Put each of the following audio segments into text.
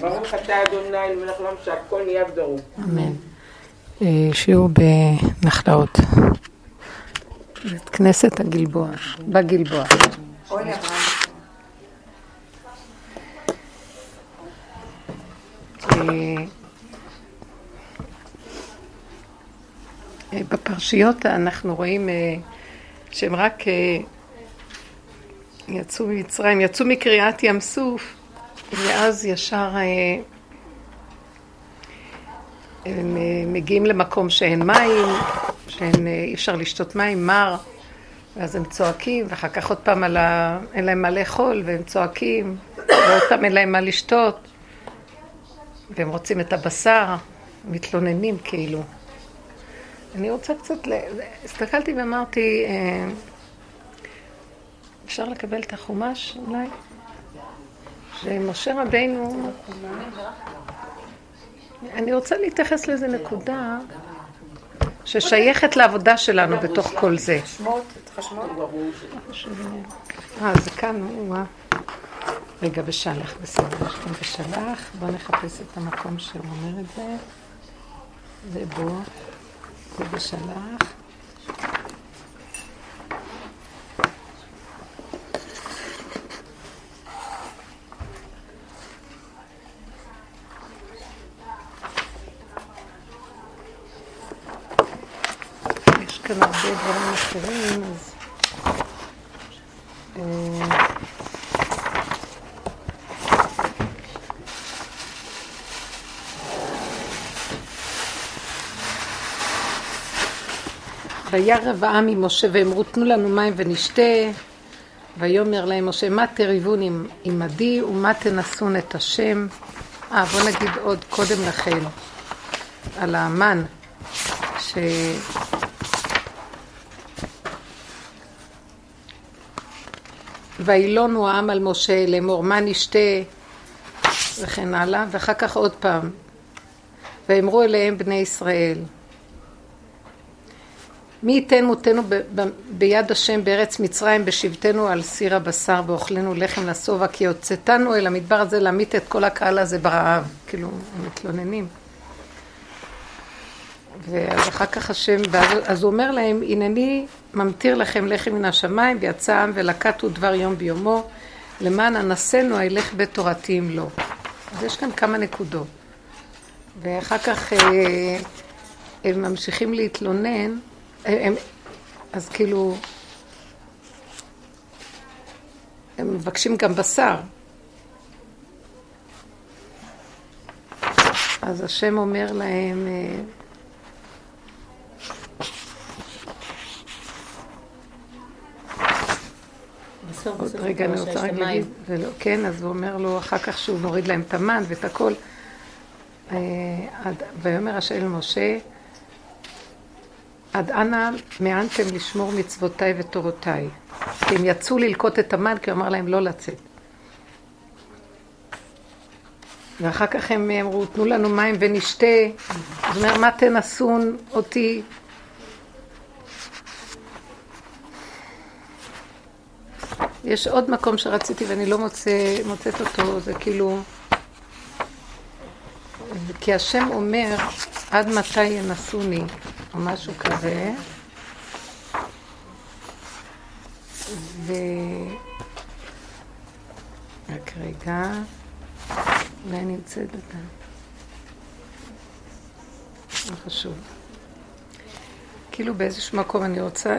ברוך אתה אדוני מלך עולם שהכל נהיה בדרו. אמן. אה, שיעור בנחלאות. בית כנסת הגלבוע, בגלבוע. אה, אה, בפרשיות אנחנו רואים שהם רק יצאו ממצרים, יצאו מקריעת ים סוף, ואז ישר הם מגיעים למקום שאין מים, שאין, אי אפשר לשתות מים, מר, ואז הם צועקים, ואחר כך עוד פעם על ה... אין להם מה לאכול, והם צועקים, ועוד פעם אין להם מה לשתות, והם רוצים את הבשר, מתלוננים כאילו. אני רוצה קצת, ל... הסתכלתי ואמרתי, אה, אפשר לקבל את החומש אולי? שמשה רבינו... אני רוצה להתייחס לאיזה נקודה ששייכת לעבודה שלנו בתוך כל זה. אה, זה כאן, וואה. רגע, בשלח, בסדר, בשלח. בואו נחפש את המקום שהוא אומר את זה. זה בו, זה בשלח. כאן הרבה דברים אחרים, אז... אה, וירא העם ממשה ואמרו תנו לנו מים ונשתה ויאמר להם משה מה תריבון עמדי ומה תנסון את השם? אה בוא נגיד עוד קודם לכן על האמן ש... וילונו העם על משה לאמור מה נשתה וכן הלאה, ואחר כך עוד פעם. ואמרו אליהם בני ישראל, מי ייתן מותנו ביד השם בארץ מצרים בשבתנו על סיר הבשר ואוכלנו לחם לשובע כי הוצאתנו אל המדבר הזה להמית את כל הקהל הזה ברעב. כאילו, הם מתלוננים. ואז אחר כך השם, אז הוא אומר להם, הנני ממטיר לכם לחם מן השמיים, ויצא העם ולקטו דבר יום ביומו, למען אנסנו הילך בתורתי אם לא. אז יש כאן כמה נקודות. ואחר כך אה, הם ממשיכים להתלונן, אה, הם, אז כאילו, הם מבקשים גם בשר. אז השם אומר להם, אה, עוד רגע אני רוצה רק להגיד, כן, אז הוא אומר לו אחר כך שהוא מוריד להם את המן ואת הכל. אה, ויאמר השם אל משה, עד אנה מענתם לשמור מצוותיי ותורותיי. כי הם יצאו ללקוט את המן, כי הוא אמר להם לא לצאת. ואחר כך הם אמרו, תנו לנו מים ונשתה. אז הוא אומר, מה תנסון אותי יש עוד מקום שרציתי ואני לא מוצא, מוצאת אותו, זה כאילו... כי השם אומר, עד מתי ינסוני, או משהו כזה. ו... רק רגע, אולי נמצאת אותה. לא חשוב. כאילו באיזשהו מקום אני רוצה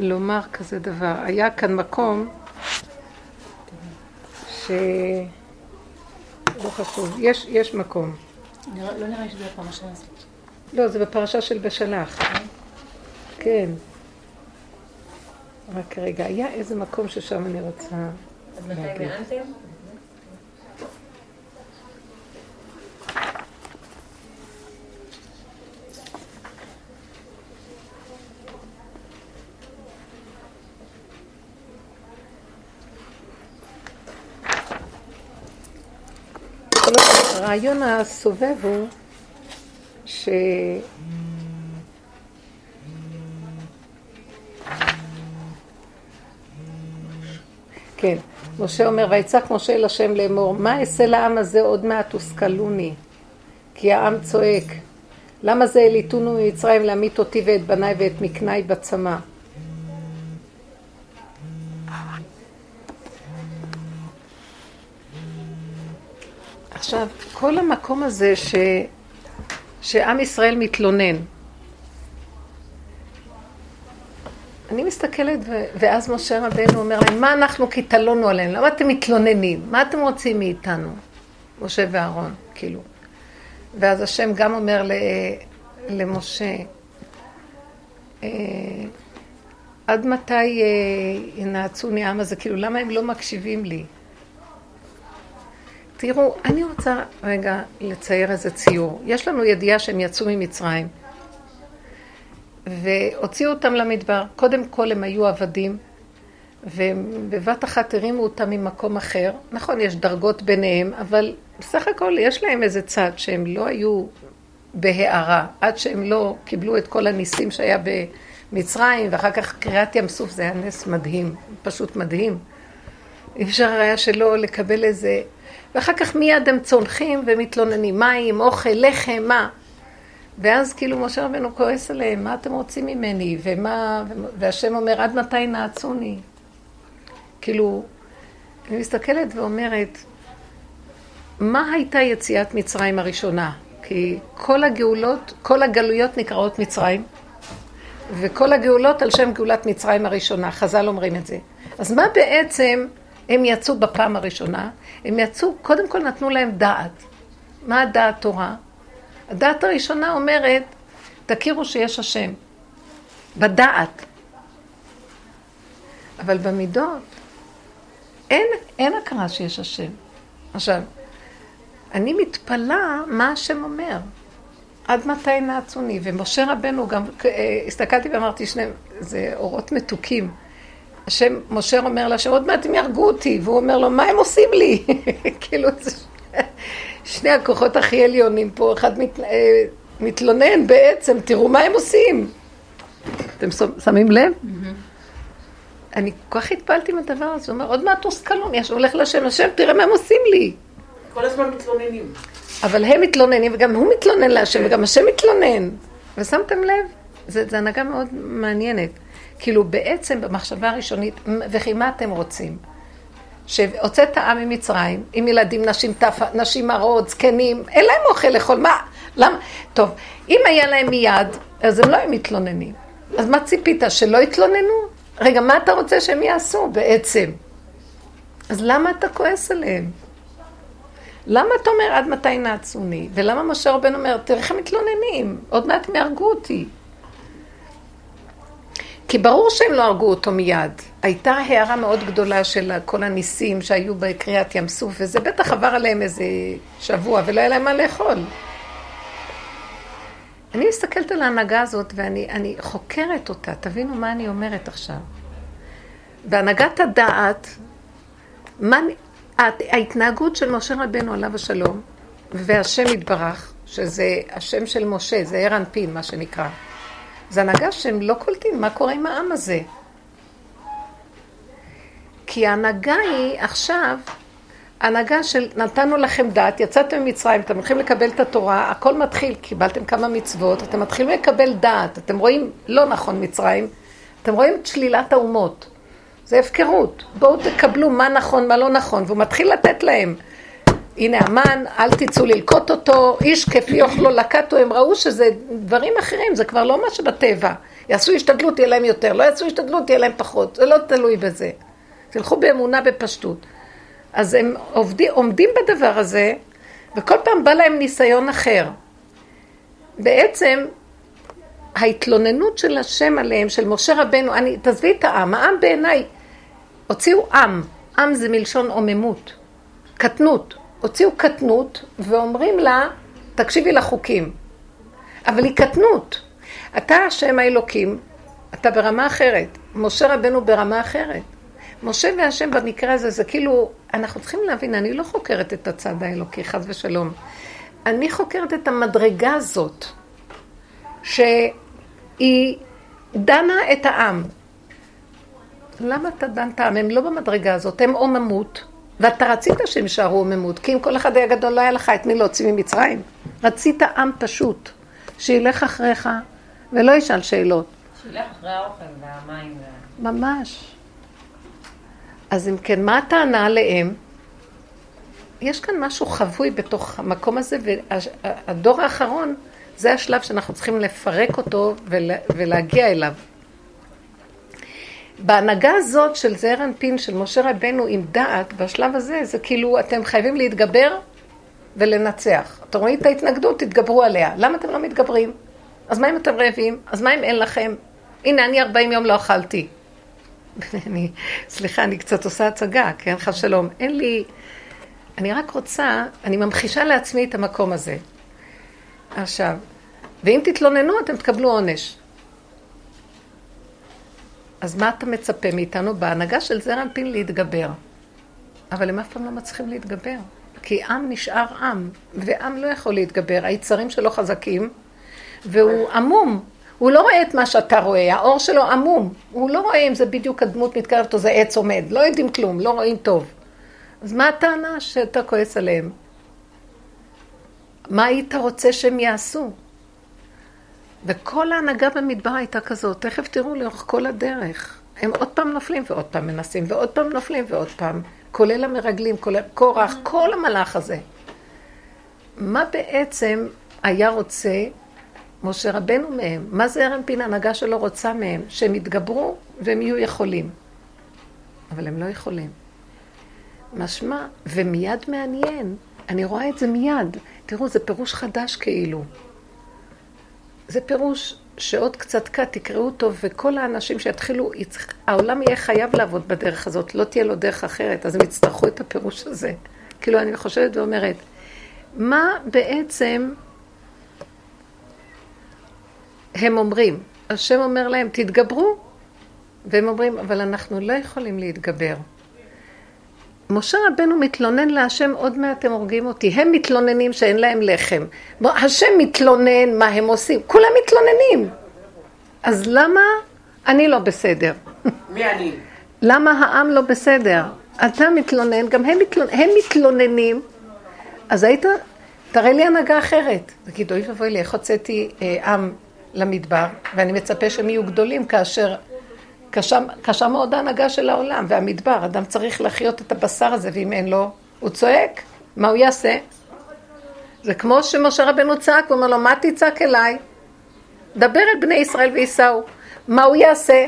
לומר כזה דבר. היה כאן מקום ש... לא חשוב, יש, יש מקום. לא נראה לי שזה בפרשה הזאת. לא, זה בפרשה של בשלח. כן. רק רגע, היה איזה מקום ששם אני רוצה... אז מתי מענתם? הרעיון הסובב הוא ש... כן. משה אומר, ויצעק משה אל השם לאמור, מה אעשה לעם הזה עוד מעט הושכלוני? כי העם צועק. למה זה העליתונו ממצרים להמית אותי ואת בניי ואת מקניי בצמא? עכשיו, כל המקום הזה ש... שעם ישראל מתלונן, אני מסתכלת, ו... ואז משה רבנו אומר להם, מה אנחנו כי תלונו עליהם? למה אתם מתלוננים? מה אתם רוצים מאיתנו? משה ואהרון, כאילו. ואז השם גם אומר למשה, אה, עד מתי אה, ינעצוני העם הזה? כאילו, למה הם לא מקשיבים לי? תראו, אני רוצה רגע לצייר איזה ציור. יש לנו ידיעה שהם יצאו ממצרים והוציאו אותם למדבר. קודם כל הם היו עבדים, ובבת אחת הרימו אותם ממקום אחר. נכון, יש דרגות ביניהם, אבל בסך הכל יש להם איזה צד שהם לא היו בהערה, עד שהם לא קיבלו את כל הניסים שהיה במצרים, ואחר כך קריעת ים סוף, זה היה נס מדהים, פשוט מדהים. אי אפשר היה שלא לקבל איזה... ואחר כך מיד הם צונחים ומתלוננים, מים, אוכל, לחם, מה? ואז כאילו משה רבנו כועס עליהם, מה אתם רוצים ממני? ומה... והשם אומר, עד מתי נעצוני? כאילו, אני מסתכלת ואומרת, מה הייתה יציאת מצרים הראשונה? כי כל הגאולות, כל הגלויות נקראות מצרים, וכל הגאולות על שם גאולת מצרים הראשונה, חז"ל אומרים את זה. אז מה בעצם הם יצאו בפעם הראשונה? הם יצאו, קודם כל נתנו להם דעת. מה הדעת תורה? הדעת הראשונה אומרת, תכירו שיש השם. בדעת. אבל במידות אין, אין הכרה שיש השם. עכשיו, אני מתפלאה מה השם אומר. עד מתי נעצוני? ומשה רבנו גם, אה, הסתכלתי ואמרתי שני, זה אורות מתוקים. השם, משה אומר להשם, עוד מעט הם יהרגו אותי, והוא אומר לו, מה הם עושים לי? כאילו, שני הכוחות הכי עליונים פה, אחד מת, אה, מתלונן בעצם, תראו מה הם עושים. אתם שמים לב? אני כל כך התפעלתי מהדבר הזה, הוא אומר, עוד מעט אוסקלון, יש, הולך לשם, השם, תראה מה הם עושים לי. כל הזמן מתלוננים. אבל הם מתלוננים, וגם הוא מתלונן להשם, וגם השם מתלונן. ושמתם לב? זו הנהגה מאוד מעניינת. כאילו בעצם במחשבה הראשונית, וכי מה אתם רוצים? שהוצאת העם ממצרים, עם ילדים, נשים טף, נשים מרות, זקנים, אין להם אוכל לאכול, מה? למה? טוב, אם היה להם מיד, אז הם לא היו מתלוננים. אז מה ציפית, שלא יתלוננו? רגע, מה אתה רוצה שהם יעשו בעצם? אז למה אתה כועס עליהם? למה אתה אומר עד מתי נעצוני? ולמה משה רבנו אומר, תראה איך הם מתלוננים, עוד מעט הם יהרגו אותי. כי ברור שהם לא הרגו אותו מיד. הייתה הערה מאוד גדולה של כל הניסים שהיו בקריאת ים סוף, וזה בטח עבר עליהם איזה שבוע, ולא היה להם מה לאכול. אני מסתכלת על ההנהגה הזאת ואני חוקרת אותה, תבינו מה אני אומרת עכשיו. בהנהגת הדעת, מה, ההתנהגות של משה רבנו עליו השלום, והשם יתברך, שזה השם של משה, זה ערן פין, מה שנקרא. זה הנהגה שהם לא קולטים מה קורה עם העם הזה. כי ההנהגה היא עכשיו, הנהגה של נתנו לכם דת, יצאתם ממצרים, אתם הולכים לקבל את התורה, הכל מתחיל, קיבלתם כמה מצוות, אתם מתחילים לקבל דת, אתם רואים, לא נכון מצרים, אתם רואים את שלילת האומות. זה הפקרות. בואו תקבלו מה נכון, מה לא נכון, והוא מתחיל לתת להם. הנה המן, אל תצאו ללקוט אותו, איש כפי אוכלו לקטו, הם ראו שזה דברים אחרים, זה כבר לא מה שבטבע. יעשו השתדלות, יהיה להם יותר, לא יעשו השתדלות, יהיה להם פחות, זה לא תלוי בזה. תלכו באמונה בפשטות. אז הם עובדים, עומדים בדבר הזה, וכל פעם בא להם ניסיון אחר. בעצם, ההתלוננות של השם עליהם, של משה רבנו, אני, תעזבי את העם, העם בעיניי, הוציאו עם, עם זה מלשון עוממות, קטנות. הוציאו קטנות ואומרים לה, תקשיבי לחוקים. אבל היא קטנות. אתה השם האלוקים, אתה ברמה אחרת. משה רבנו ברמה אחרת. משה והשם במקרה הזה, זה כאילו, אנחנו צריכים להבין, אני לא חוקרת את הצד האלוקי, חס ושלום. אני חוקרת את המדרגה הזאת, שהיא דנה את העם. למה אתה דן טעם? הם לא במדרגה הזאת, הם עוממות, ואתה רצית שהם יישארו עוממות, כי אם כל אחד היה גדול, לא היה לך את מי להוציא ממצרים. רצית עם פשוט, שילך אחריך ולא ישאל שאלות. שילך אחרי האוכל והמים. וה- ממש. אז אם כן, מה הטענה עליהם? יש כאן משהו חבוי בתוך המקום הזה, והדור האחרון, זה השלב שאנחנו צריכים לפרק אותו ולה, ולהגיע אליו. בהנהגה הזאת של זעיר אנפין, של משה רבנו עם דעת, בשלב הזה, זה כאילו אתם חייבים להתגבר ולנצח. אתם רואים את ההתנגדות, תתגברו עליה. למה אתם לא מתגברים? אז מה אם אתם רעבים? אז מה אם אין לכם? הנה, אני 40 יום לא אכלתי. אני, סליחה, אני קצת עושה הצגה, כן, חס שלום. אין לי... אני רק רוצה, אני ממחישה לעצמי את המקום הזה. עכשיו, ואם תתלוננו, אתם תקבלו עונש. אז מה אתה מצפה מאיתנו? בהנהגה של זרע אנפין להתגבר. אבל הם אף פעם לא מצליחים להתגבר. כי עם נשאר עם, ועם לא יכול להתגבר. היצרים שלו חזקים, והוא עמום. הוא לא רואה את מה שאתה רואה, האור שלו עמום. הוא לא רואה אם זה בדיוק הדמות מתקרבת או זה עץ עומד. לא יודעים כלום, לא רואים טוב. אז מה הטענה שאתה כועס עליהם? מה היית רוצה שהם יעשו? וכל ההנהגה במדבר הייתה כזאת, תכף תראו לאורך כל הדרך. הם עוד פעם נופלים ועוד פעם מנסים, ועוד פעם נופלים ועוד פעם, כולל המרגלים, כולל קורח, כל המלאך הזה. מה בעצם היה רוצה משה רבנו מהם? מה זה ארנפין ההנהגה שלו רוצה מהם? שהם יתגברו והם יהיו יכולים. אבל הם לא יכולים. משמע, ומיד מעניין, אני רואה את זה מיד. תראו, זה פירוש חדש כאילו. זה פירוש שעוד קצת קט, תקראו אותו, וכל האנשים שיתחילו, העולם יהיה חייב לעבוד בדרך הזאת, לא תהיה לו דרך אחרת, אז הם יצטרכו את הפירוש הזה. כאילו, אני חושבת ואומרת, מה בעצם הם אומרים? השם אומר להם, תתגברו, והם אומרים, אבל אנחנו לא יכולים להתגבר. משה רבנו מתלונן להשם, עוד מעט הם הורגים אותי. הם מתלוננים שאין להם לחם. השם מתלונן, מה הם עושים? כולם מתלוננים. אז למה אני לא בסדר? מי אני? למה העם לא בסדר? אתה מתלונן, גם הם, מתלונ... הם מתלוננים. אז היית, תראה לי הנהגה אחרת. תגיד, אוי ואבוי לי, איך הוצאתי אה, עם למדבר, ואני מצפה שהם יהיו גדולים כאשר קשה, קשה מאוד ההנהגה של העולם, והמדבר, אדם צריך להחיות את הבשר הזה, ואם אין לו, הוא צועק, מה הוא יעשה? זה כמו שמשה רבנו צעק, הוא אומר לו, מה תצעק אליי? דבר אל בני ישראל וייסעו. מה הוא יעשה?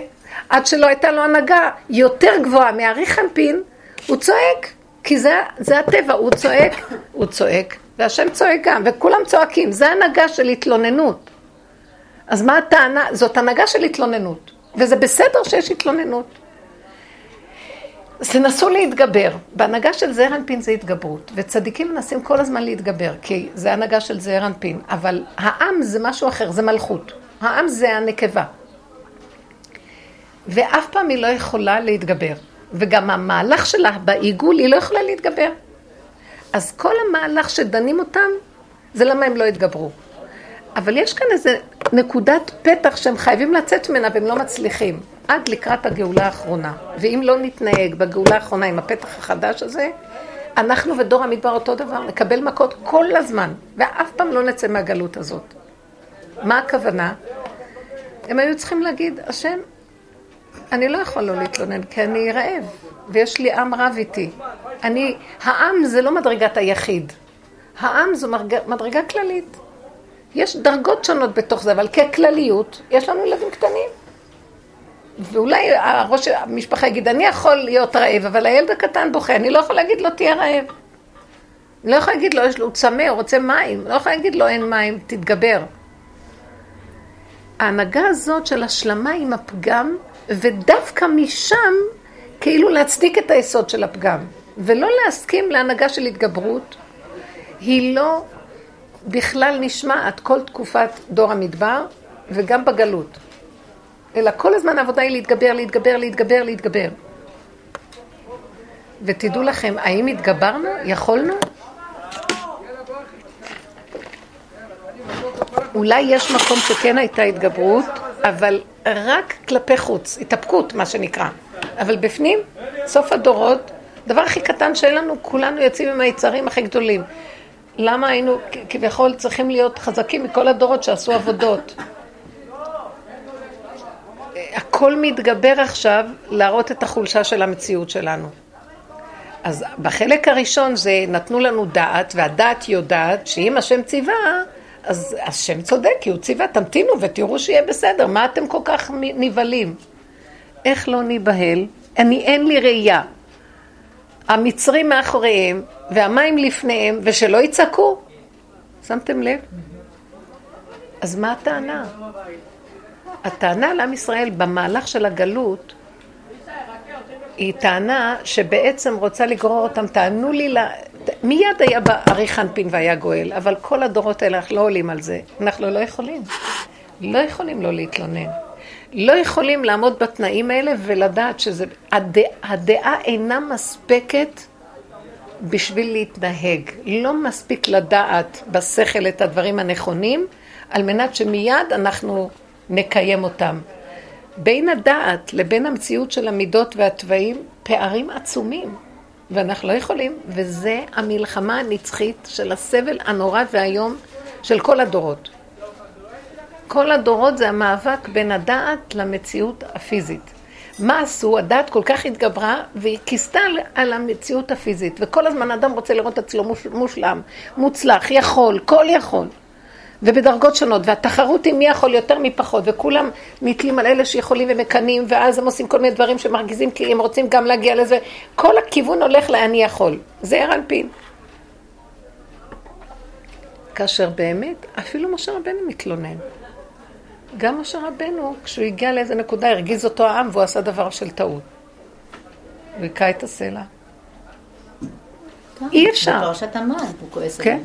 עד שלא הייתה לו הנהגה יותר גבוהה מאריך אנפין, הוא צועק, כי זה, זה הטבע, הוא צועק, הוא צועק, והשם צועק גם, וכולם צועקים, זה הנהגה של התלוננות. אז מה הטענה? זאת הנהגה של התלוננות. וזה בסדר שיש התלוננות. אז תנסו להתגבר. בהנהגה של זעיר אנפין זה התגברות, וצדיקים מנסים כל הזמן להתגבר, כי זה הנהגה של זעיר אנפין, אבל העם זה משהו אחר, זה מלכות. העם זה הנקבה. ואף פעם היא לא יכולה להתגבר. וגם המהלך שלה בעיגול, היא לא יכולה להתגבר. אז כל המהלך שדנים אותם, זה למה הם לא התגברו. אבל יש כאן איזה נקודת פתח שהם חייבים לצאת ממנה והם לא מצליחים, עד לקראת הגאולה האחרונה. ואם לא נתנהג בגאולה האחרונה עם הפתח החדש הזה, אנחנו ודור המדבר אותו דבר, נקבל מכות כל הזמן, ואף פעם לא נצא מהגלות הזאת. מה הכוונה? הם היו צריכים להגיד, השם, אני לא יכול לא להתלונן, כי אני רעב, ויש לי עם רב איתי. אני, העם זה לא מדרגת היחיד. העם זו מדרגה, כללית. יש דרגות שונות בתוך זה, אבל ככלליות, יש לנו ילדים קטנים. ואולי הראש המשפחה יגיד, אני יכול להיות רעב, אבל הילד הקטן בוכה, אני לא יכול להגיד לו, תהיה רעב. אני לא יכולה להגיד לו, יש לו, הוא צמא, הוא רוצה מים. לא יכולה להגיד לו, אין מים, תתגבר. ההנהגה הזאת של השלמה עם הפגם, ודווקא משם, כאילו להצדיק את היסוד של הפגם, ולא להסכים להנהגה של התגברות, היא לא בכלל נשמעת כל תקופת דור המדבר וגם בגלות. אלא כל הזמן העבודה היא להתגבר, להתגבר, להתגבר, להתגבר. ותדעו לכם, האם התגברנו? יכולנו? אולי יש מקום שכן הייתה התגברות, אבל רק כלפי חוץ, התאפקות, מה שנקרא. אבל בפנים, סוף הדורות, הדבר הכי קטן שאין לנו, כולנו יוצאים עם היצרים הכי גדולים. למה היינו כביכול צריכים להיות חזקים מכל הדורות שעשו עבודות? הכל מתגבר עכשיו להראות את החולשה של המציאות שלנו. אז בחלק הראשון זה נתנו לנו דעת, והדעת יודעת שאם השם ציווה, אז השם צודק, כי הוא ציווה, תמתינו ותראו שיהיה בסדר, מה אתם כל כך נבהלים? איך לא ניבהל? אני, אין לי ראייה. המצרים מאחוריהם, והמים לפניהם, ושלא יצעקו. שמתם לב? אז מה הטענה? הטענה לעם ישראל במהלך של הגלות היא טענה שבעצם רוצה לגרור אותם, טענו לי, לה... מיד היה בארי חנפין והיה גואל, אבל כל הדורות האלה אנחנו לא עולים על זה, אנחנו לא יכולים. לא יכולים לא להתלונן. לא יכולים לעמוד בתנאים האלה ולדעת שזה... הדע... הדעה אינה מספקת בשביל להתנהג. לא מספיק לדעת בשכל את הדברים הנכונים, על מנת שמיד אנחנו נקיים אותם. בין הדעת לבין המציאות של המידות והתוואים, פערים עצומים. ואנחנו לא יכולים, וזה המלחמה הנצחית של הסבל הנורא והיום של כל הדורות. כל הדורות זה המאבק בין הדעת למציאות הפיזית. מה עשו? הדעת כל כך התגברה והיא כיסתה על המציאות הפיזית, וכל הזמן אדם רוצה לראות עצמו מושלם, מוצלח, יכול, כל יכול. ובדרגות שונות, והתחרות היא מי יכול יותר מפחות, וכולם נתלים על אלה שיכולים ומקנאים, ואז הם עושים כל מיני דברים שמרגיזים, כי הם רוצים גם להגיע לזה. כל הכיוון הולך לאני יכול. זה ער אנפין. כאשר באמת, אפילו משה רבנו מתלונן. גם משה רבנו, כשהוא הגיע לאיזה נקודה, הרגיז אותו העם והוא עשה דבר של טעות. הוא היכה את הסלע. אי אפשר. בפרשת המן הוא כועס כן,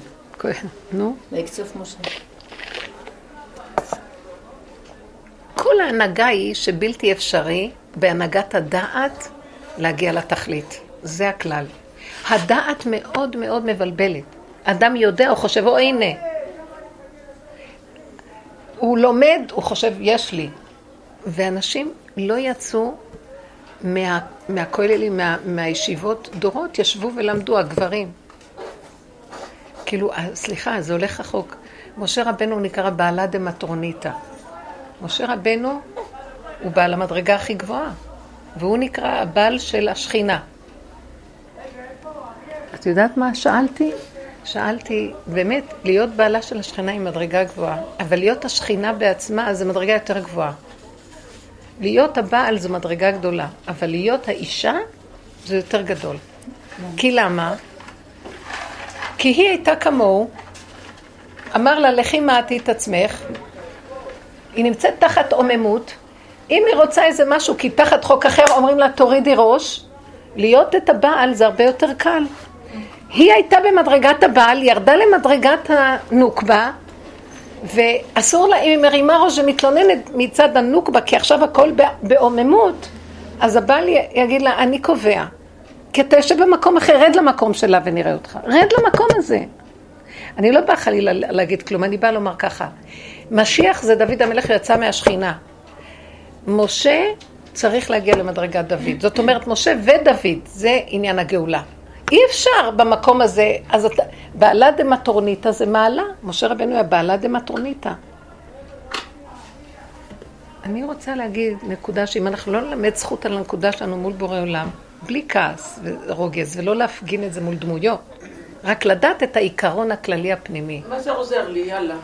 נו. ויקצוף משה. כל ההנהגה היא שבלתי אפשרי בהנהגת הדעת להגיע לתכלית. זה הכלל. הדעת מאוד מאוד מבלבלת. אדם יודע, הוא חושב, או הנה. הוא לומד, הוא חושב, יש לי. ואנשים לא יצאו מה, מהכוללים, מה, מהישיבות, דורות ישבו ולמדו, הגברים. כאילו, סליחה, זה הולך רחוק. משה רבנו נקרא בעלה דמטרוניתא. משה רבנו הוא בעל המדרגה הכי גבוהה, והוא נקרא הבעל של השכינה. את יודעת מה שאלתי? שאלתי, באמת, להיות בעלה של השכינה היא מדרגה גבוהה, אבל להיות השכינה בעצמה זה מדרגה יותר גבוהה. להיות הבעל זו מדרגה גדולה, אבל להיות האישה זה יותר גדול. כי למה? כי היא הייתה כמוהו, אמר לה, לכי מעטי את עצמך, היא נמצאת תחת עוממות, אם היא רוצה איזה משהו, כי תחת חוק אחר אומרים לה תורידי ראש, להיות את הבעל זה הרבה יותר קל. היא הייתה במדרגת הבעל, ירדה למדרגת הנוקבה, ואסור לה, אם היא מרימה ראש ומתלוננת מצד הנוקבה, כי עכשיו הכל בעוממות, אז הבעל יגיד לה, אני קובע. כי אתה יושב במקום אחר, רד למקום שלה ונראה אותך. רד למקום הזה. אני לא באה חלילה להגיד כלום, אני באה לומר ככה. משיח זה דוד המלך יצא מהשכינה. משה צריך להגיע למדרגת דוד. זאת אומרת, משה ודוד, זה עניין הגאולה. אי אפשר במקום הזה, אז אתה, בעלה דמטרוניתא זה מעלה. משה רבנו היה בעלה דמטרוניתא. אני רוצה להגיד נקודה שאם אנחנו לא נלמד זכות על הנקודה שלנו מול בורא עולם, בלי כעס ורוגז, ולא להפגין את זה מול דמויות, רק לדעת את העיקרון הכללי הפנימי. מה זה עוזר לי? יאללה.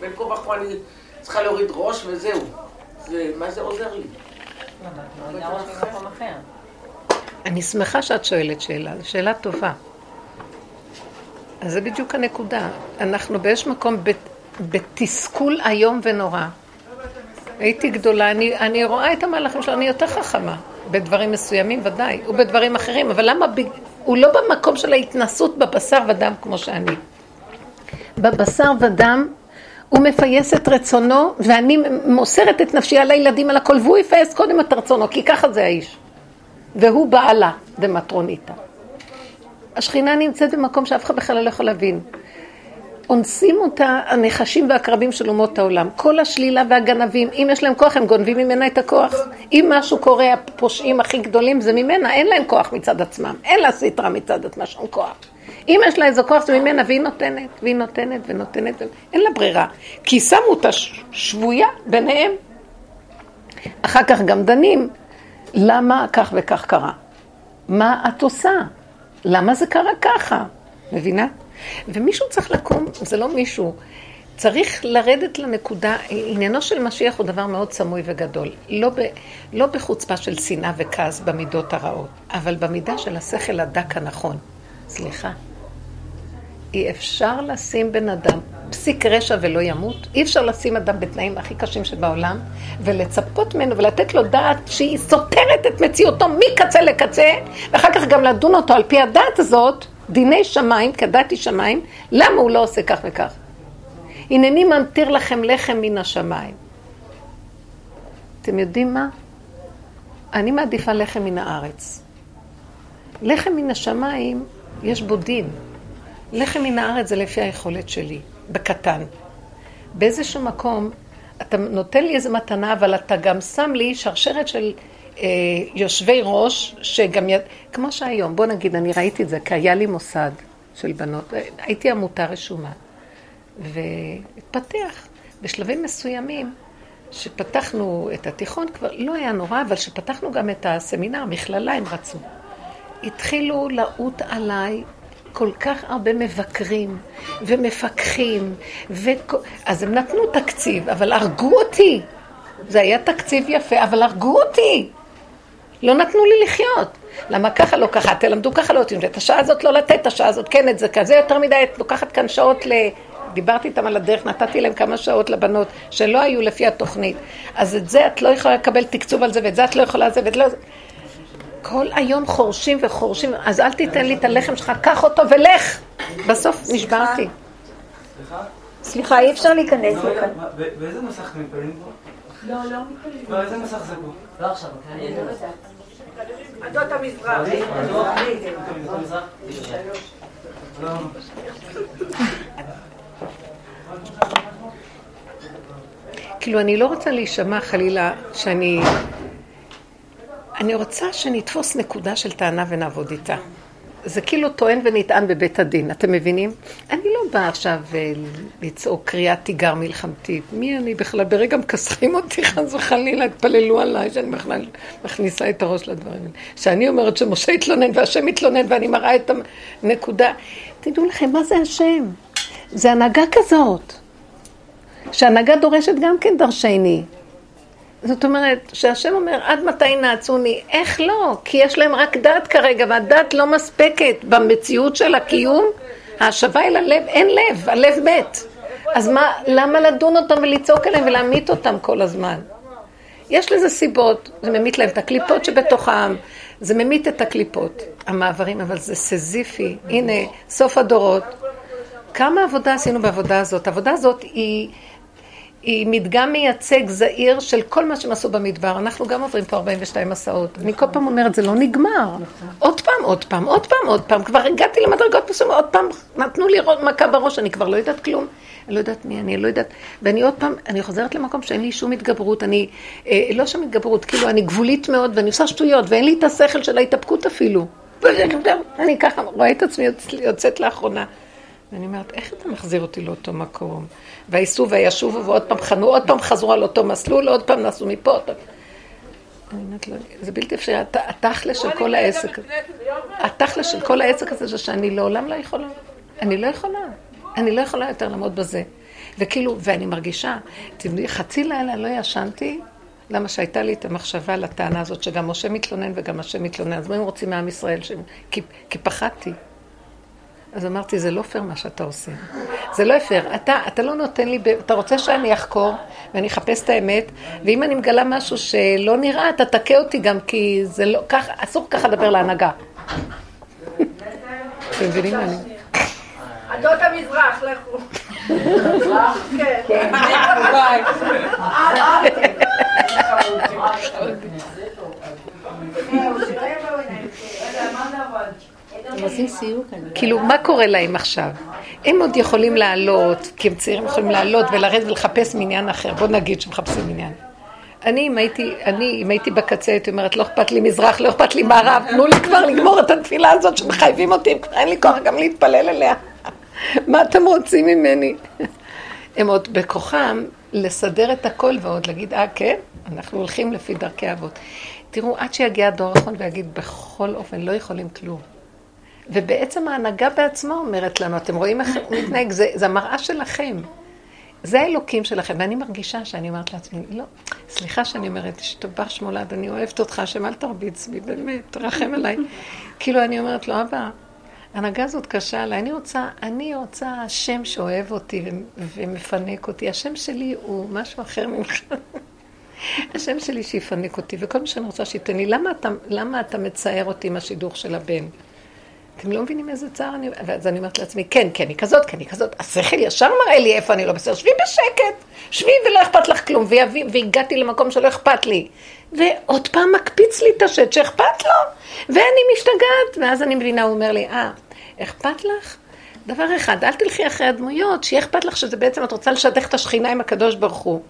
בין כה וכה אני צריכה להוריד ראש וזהו. זה, מה זה עוזר לי? אני שמחה שאת שואלת שאלה, זו שאלה טובה. אז זה בדיוק הנקודה. אנחנו באיזשהו מקום בתסכול איום ונורא. הייתי גדולה, אני, אני רואה את המהלכים שלו, אני יותר חכמה. בדברים מסוימים ודאי, ובדברים אחרים, אבל למה, הוא לא במקום של ההתנסות בבשר ודם כמו שאני. בבשר ודם הוא מפייס את רצונו, ואני מוסרת את נפשי על הילדים, על הכל, והוא יפייס קודם את רצונו, כי ככה זה האיש. והוא בעלה דמטרוניתא. השכינה נמצאת במקום שאף אחד בכלל לא יכול להבין. אונסים אותה הנחשים והקרבים של אומות העולם. כל השלילה והגנבים, אם יש להם כוח, הם גונבים ממנה את הכוח. אם משהו קורה, הפושעים הכי גדולים זה ממנה, אין להם כוח מצד עצמם. אין לה סטרה מצד עצמה שום כוח. אם יש לה איזה כוח זה ממנה, והיא נותנת, והיא נותנת ונותנת, אין לה ברירה. כי שמו אותה שבויה ביניהם. אחר כך גם דנים, למה כך וכך קרה? מה את עושה? למה זה קרה ככה? מבינה? ומישהו צריך לקום, זה לא מישהו, צריך לרדת לנקודה, עניינו של משיח הוא דבר מאוד סמוי וגדול. לא, ב, לא בחוצפה של שנאה וכעס במידות הרעות, אבל במידה של השכל הדק הנכון. סליחה. אי אפשר לשים בן אדם פסיק רשע ולא ימות, אי אפשר לשים אדם בתנאים הכי קשים שבעולם ולצפות ממנו ולתת לו דעת שהיא סותרת את מציאותו מקצה לקצה ואחר כך גם לדון אותו על פי הדעת הזאת דיני שמיים, כדת היא שמיים, למה הוא לא עושה כך וכך? הנני ממטיר לכם לחם מן השמיים. אתם יודעים מה? אני מעדיפה לחם מן הארץ. לחם מן השמיים, יש בו דין. לחם מן הארץ זה לפי היכולת שלי, בקטן. באיזשהו מקום, אתה נותן לי איזו מתנה, אבל אתה גם שם לי שרשרת של אה, יושבי ראש, שגם, יד... כמו שהיום, בוא נגיד, אני ראיתי את זה, כי היה לי מוסד של בנות, הייתי עמותה רשומה, והתפתח בשלבים מסוימים, שפתחנו את התיכון, כבר לא היה נורא, אבל שפתחנו גם את הסמינר, מכללה הם רצו. התחילו לעוט עליי כל כך הרבה מבקרים ומפקחים, ו... אז הם נתנו תקציב, אבל הרגו אותי. זה היה תקציב יפה, אבל הרגו אותי. לא נתנו לי לחיות. למה ככה לא ככה? תלמדו ככה לא יודעים, את השעה הזאת לא לתת, את השעה הזאת כן את זה, כזה יותר מדי, את לוקחת כאן שעות ל... דיברתי איתם על הדרך, נתתי להם כמה שעות לבנות שלא היו לפי התוכנית. אז את זה את לא יכולה לקבל תקצוב על זה, ואת זה את לא יכולה זה, ואת לא... כל היום חורשים וחורשים, אז אל תיתן לי את הלחם שלך, קח אותו ולך. בסוף נשברתי. סליחה, אי אפשר להיכנס לכאן. באיזה מסך מתפללים פה? לא, לא מתפללים. איזה מסך זה פה? לא עכשיו, עדות המזרח. כאילו, אני לא רוצה להישמע חלילה שאני... אני רוצה שנתפוס נקודה של טענה ונעבוד איתה. זה כאילו טוען ונטען בבית הדין, אתם מבינים? אני לא באה עכשיו אה, לצעוק קריאת תיגר מלחמתית. מי אני בכלל? ברגע מכסחים אותי, חס וחלילה, התפללו עליי, שאני בכלל מכניסה את הראש לדברים האלה. שאני אומרת שמשה התלונן והשם התלונן ואני מראה את הנקודה. תדעו לכם, מה זה השם? זה הנהגה כזאת. שהנהגה דורשת גם כן דרשני. זאת אומרת, שהשם אומר, עד מתי נעצוני? איך לא? כי יש להם רק דת כרגע, והדת לא מספקת במציאות של הקיום. ההשבה אל הלב, אין לב, הלב מת. אז מה, למה לדון אותם ולצעוק עליהם ולהמית אותם כל הזמן? יש לזה סיבות, זה ממית להם את הקליפות שבתוכם, זה ממית את הקליפות, המעברים, אבל זה סזיפי. הנה, סוף הדורות. כמה עבודה עשינו בעבודה הזאת? העבודה הזאת היא... היא מדגם מייצג זעיר של כל מה שהם עשו במדבר. אנחנו גם עוברים פה 42 מסעות. אני כל פעם אומרת, זה לא נגמר. עוד פעם, עוד פעם, עוד פעם, עוד פעם. כבר הגעתי למדרגות מסוימות, עוד פעם נתנו לי מכה בראש, אני כבר לא יודעת כלום. אני לא יודעת מי אני, לא יודעת. ואני עוד פעם, אני חוזרת למקום שאין לי שום התגברות. אני, אה, לא שם התגברות, כאילו אני גבולית מאוד ואני עושה שטויות, ואין לי את השכל של ההתאפקות אפילו. אני ככה רואה את עצמי יוצאת לאחרונה. ואני אומרת, איך אתה מחזיר אותי לאותו מקום? וייסעו וישובו ועוד פעם חנו, עוד פעם חזרו על אותו מסלול, עוד פעם נסעו מפה, עוד פעם. אני אומרת לו, זה בלתי אפשרי, התכל'ס של כל העסק, התכל'ס של כל העסק הזה זה שאני לעולם לא יכולה. אני לא יכולה. אני לא יכולה יותר לעמוד בזה. וכאילו, ואני מרגישה, יודעים, חצי לילה לא ישנתי, למה שהייתה לי את המחשבה לטענה הזאת, שגם משה מתלונן וגם השם מתלונן. אז מה הם רוצים מעם ישראל? כי, כי פחדתי. אז אמרתי, זה לא פייר מה שאתה עושה. זה לא פייר. אתה, אתה לא נותן לי, אתה רוצה שאני אחקור ואני אחפש את האמת, ואם אני מגלה משהו שלא נראה, אתה תכה אותי גם, כי זה לא, כך, אסור ככה לדבר להנהגה. אתם מבינים מה אני? עדות המזרח, לכו. כן. כאילו, מה קורה להם עכשיו? הם עוד יכולים לעלות, כי הם צעירים יכולים לעלות ולרדת ולחפש מניין אחר. בוא נגיד שמחפשים מניין. אני, אם הייתי, אני, אם הייתי בקצה, הייתי אומרת, לא אכפת לי מזרח, לא אכפת לי מערב, תנו לי כבר לגמור את התפילה הזאת שמחייבים אותי, אין לי כוח גם להתפלל אליה. מה אתם רוצים ממני? הם עוד בכוחם לסדר את הכל ועוד להגיד, אה, כן, אנחנו הולכים לפי דרכי אבות. תראו, עד שיגיע הדור האחרון ויגיד, בכל אופן, לא יכולים כלום. ובעצם ההנהגה בעצמה אומרת לנו, אתם רואים איך הוא מתנהג, זה, זה המראה שלכם. זה האלוקים שלכם, ואני מרגישה שאני אומרת לעצמי, לא, סליחה שאני אומרת, השתבח שמולד, אני אוהבת אותך, השם אל תרביץ בי, באמת, תרחם עליי. כאילו, אני אומרת לו, אבא, ההנהגה הזאת קשה עליי, אני רוצה, אני רוצה השם שאוהב אותי ומפנק אותי, השם שלי הוא משהו אחר ממך. השם שלי שיפנק אותי, וכל מה שאני רוצה שייתן לי, למה אתה, למה אתה מצער אותי עם השידוך של הבן? אתם לא מבינים איזה צער אני... ואז אני אומרת לעצמי, כן, כן, היא כזאת, כן, היא כזאת. השכל ישר מראה לי איפה אני לא בסדר. שבי בשקט, שבי ולא אכפת לך כלום. והגעתי למקום שלא אכפת לי. ועוד פעם מקפיץ לי את השט שאכפת לו. ואני משתגעת. ואז אני מבינה, הוא אומר לי, אה, אכפת לך? דבר אחד, אל תלכי אחרי הדמויות, שיהיה אכפת לך שזה בעצם, את רוצה לשדך את השכינה עם הקדוש ברוך הוא.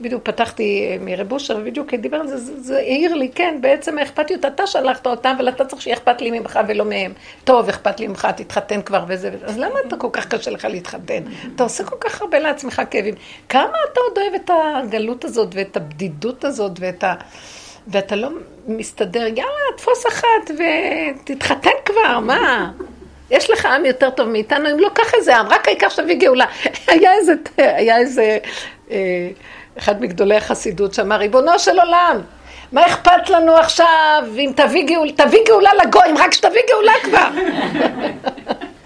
בדיוק פתחתי אה, מרב אושר, ובדיוק דיבר על זה, זה, זה העיר לי, כן, בעצם האכפתיות, אתה שלחת אותם, אבל אתה צריך שיהיה אכפת לי ממך ולא מהם. טוב, אכפת לי ממך, תתחתן כבר וזה וזה. אז למה אתה כל כך קשה לך להתחתן? אתה עושה כל כך הרבה לעצמך כאבים. כמה אתה עוד אוהב את הגלות הזאת, ואת הבדידות הזאת, ואת ה... ואתה לא מסתדר, יאללה, תפוס אחת ותתחתן כבר, מה? יש לך עם יותר טוב מאיתנו, אם לא, קח איזה עם, רק העיקר שתביא גאולה. היה איזה, היה איזה... אה, אחד מגדולי החסידות שאמר, ריבונו של עולם, מה אכפת לנו עכשיו אם תביא גאולה, תביא גאולה לגויים, רק שתביא גאולה כבר.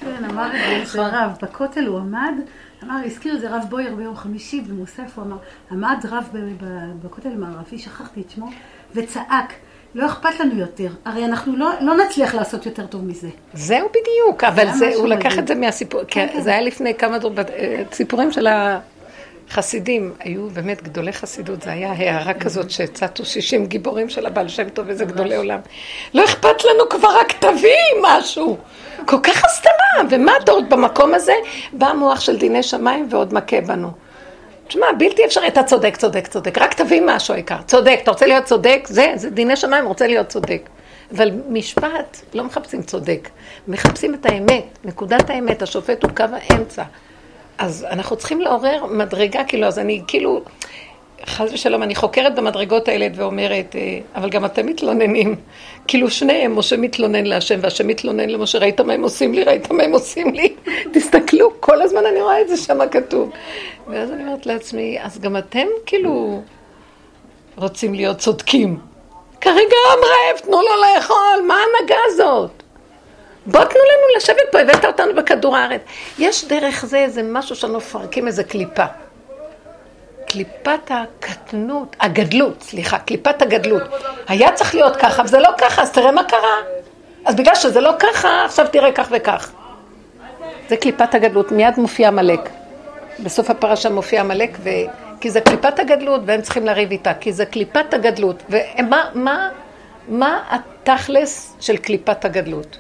כן, אמר את זה רב, בכותל הוא עמד, אמר, הזכיר את זה רב בויר ביום חמישי במוסף, הוא אמר, עמד רב בכותל המערבי, שכחתי את שמו, וצעק. לא אכפת לנו יותר, הרי אנחנו לא, לא נצליח לעשות יותר טוב מזה. זהו בדיוק, אבל זה, הוא לקח את זה מהסיפור, כן, כן. זה היה לפני כמה אה, סיפורים של ה... חסידים היו באמת גדולי חסידות, זה היה הערה כזאת שצטו 60 גיבורים של הבעל שם טוב, איזה גדולי עולם. לא אכפת לנו כבר, רק תביאי משהו. כל כך הסתרה, ומה אתה עוד במקום הזה? בא המוח של דיני שמיים ועוד מכה בנו. תשמע, בלתי אפשרי, אתה צודק, צודק, צודק, רק תביא משהו העיקר. צודק, אתה רוצה להיות צודק? זה, זה דיני שמיים, רוצה להיות צודק. אבל משפט, לא מחפשים צודק, מחפשים את האמת, נקודת האמת, השופט הוא קו האמצע. אז אנחנו צריכים לעורר מדרגה, כאילו, אז אני כאילו, חס ושלום, אני חוקרת במדרגות האלה ואומרת, אה, אבל גם אתם מתלוננים. כאילו שניהם, משה מתלונן להשם והשם מתלונן למשה, ראית מה הם עושים לי, ראית מה הם עושים לי? תסתכלו, כל הזמן אני רואה את זה שם כתוב. ואז אני אומרת לעצמי, אז גם אתם כאילו רוצים להיות צודקים. כרגע עם רעב, תנו לו לאכול, מה ההנהגה הזאת? בוא תנו לנו לשבת פה, הבאת אותנו בכדור הארץ. יש דרך זה איזה משהו שאנו מפרקים איזה קליפה. קליפת הקטנות, הגדלות, סליחה, קליפת הגדלות. היה צריך להיות ככה, וזה לא ככה, אז תראה מה קרה. אז בגלל שזה לא ככה, עכשיו תראה כך וכך. זה קליפת הגדלות, מיד מופיע עמלק. בסוף הפרשה מופיע עמלק, ו... כי זה קליפת הגדלות, והם צריכים לריב איתה, כי זה קליפת הגדלות. ומה מה, מה התכלס של קליפת הגדלות?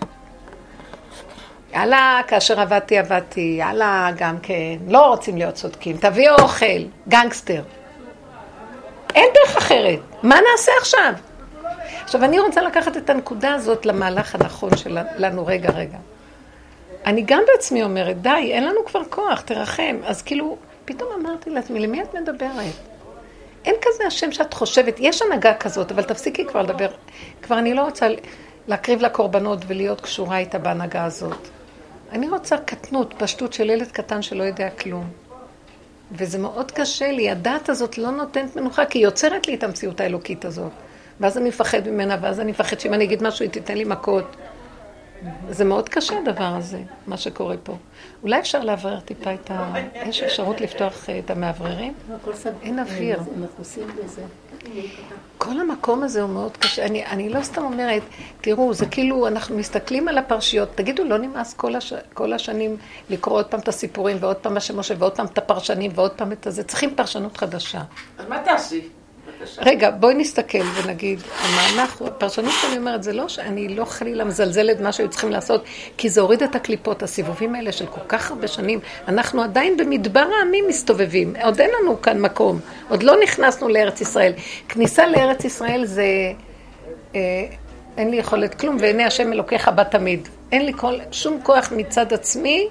יאללה, כאשר עבדתי, עבדתי, יאללה, גם כן, לא רוצים להיות צודקים, תביאו אוכל, גנגסטר. אין דרך אחרת, מה נעשה עכשיו? עכשיו, אני רוצה לקחת את הנקודה הזאת למהלך הנכון שלנו, רגע, רגע. אני גם בעצמי אומרת, די, אין לנו כבר כוח, תרחם. אז כאילו, פתאום אמרתי לעצמי, למי את מדברת? אין כזה השם שאת חושבת, יש הנהגה כזאת, אבל תפסיקי כבר לדבר. כבר אני לא רוצה להקריב לה קורבנות ולהיות קשורה איתה בהנהגה הזאת. אני רוצה קטנות, פשטות של ילד קטן שלא יודע כלום. וזה מאוד קשה לי, הדעת הזאת לא נותנת מנוחה, כי היא יוצרת לי את המציאות האלוקית הזאת. ואז אני מפחד ממנה, ואז אני מפחד שאם אני אגיד משהו, היא תיתן לי מכות. זה מאוד קשה הדבר הזה, מה שקורה פה. אולי אפשר לאוורר טיפה את ה... יש אפשרות לפתוח אה, את המאווררים? אין אוויר. כל המקום הזה הוא מאוד קשה. אני, אני לא סתם אומרת, תראו, זה כאילו, אנחנו מסתכלים על הפרשיות, תגידו, לא נמאס כל, הש, כל השנים לקרוא עוד פעם את הסיפורים, ועוד פעם מה שמשה, ועוד פעם את הפרשנים, ועוד פעם את הזה. צריכים פרשנות חדשה. אז מה תעשי? רגע, בואי נסתכל ונגיד, אנחנו, הפרשנות שאני אומרת, זה לא שאני לא חלילה מזלזלת מה שהיו צריכים לעשות, כי זה הוריד את הקליפות, הסיבובים האלה של כל כך הרבה שנים. אנחנו עדיין במדבר העמים מסתובבים, עוד אין לנו כאן מקום, עוד לא נכנסנו לארץ ישראל. כניסה לארץ ישראל זה, אה, אין לי יכולת כלום, ועיני השם אלוקיך בה תמיד. אין לי כל, שום כוח מצד עצמי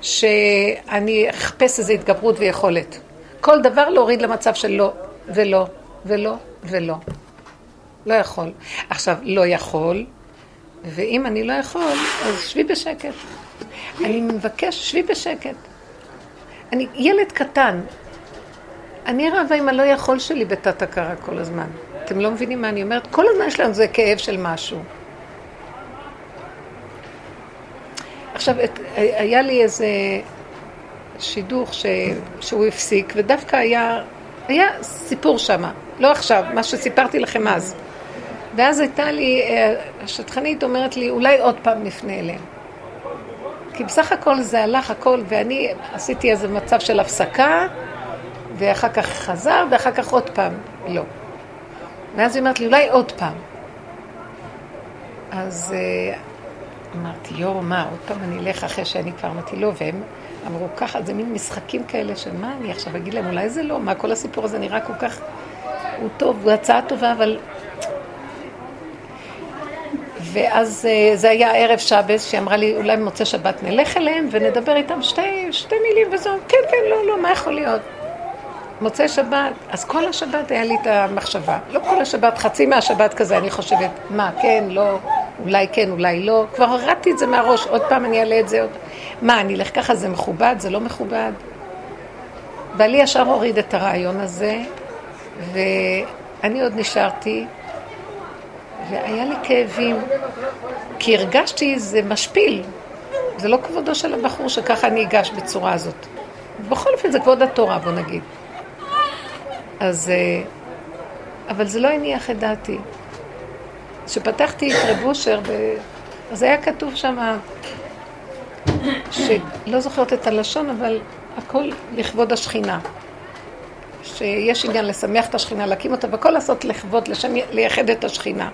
שאני אחפש איזו התגברות ויכולת. כל דבר להוריד למצב של לא ולא ולא ולא. לא יכול. עכשיו, לא יכול, ואם אני לא יכול, אז שבי בשקט. אני מבקש, שבי בשקט. אני ילד קטן. אני רבה עם הלא יכול שלי בתת הכרה כל הזמן. אתם לא מבינים מה אני אומרת? כל הזמן יש לנו זה כאב של משהו. עכשיו, את, היה לי איזה שידוך ש, שהוא הפסיק, ודווקא היה, היה סיפור שמה, לא עכשיו, מה שסיפרתי לכם אז. ואז הייתה לי, אה, השטחנית אומרת לי, אולי עוד פעם נפנה אליהם. כי בסך הכל זה הלך הכל, ואני עשיתי איזה מצב של הפסקה, ואחר כך חזר, ואחר כך עוד פעם, לא. ואז היא אומרת לי, אולי עוד פעם. אז אה, אמרתי, יואו, מה, עוד פעם אני אלך אחרי שאני כבר אמרתי לא, והם אמרו ככה, זה מין משחקים כאלה של מה אני עכשיו אגיד להם, אולי זה לא, מה כל הסיפור הזה נראה כל כך, הוא טוב, הוא הצעה טובה, אבל... ואז אה, זה היה ערב שבס, שהיא אמרה לי, אולי במוצאי שבת נלך אליהם ונדבר איתם שתי, שתי מילים וזהו, כן, כן, לא, לא, מה יכול להיות? מוצאי שבת, אז כל השבת היה לי את המחשבה. לא כל השבת, חצי מהשבת כזה, אני חושבת, מה, כן, לא, אולי כן, אולי לא. כבר הורדתי את זה מהראש, עוד פעם אני אעלה את זה עוד. מה, אני אלך ככה, זה מכובד, זה לא מכובד? בעלי ישר הוריד את הרעיון הזה, ואני עוד נשארתי, והיה לי כאבים, כי הרגשתי, זה משפיל. זה לא כבודו של הבחור שככה אני אגש בצורה הזאת. בכל אופן זה כבוד התורה, בוא נגיד. אז... אה, אבל זה לא הניח את דעתי. כשפתחתי את רב אושר, ב... אז היה כתוב שם, שלא זוכרת את הלשון, אבל הכל לכבוד השכינה. שיש עניין לשמח את השכינה, להקים אותה, והכל לעשות לכבוד, לשם לייחד את השכינה.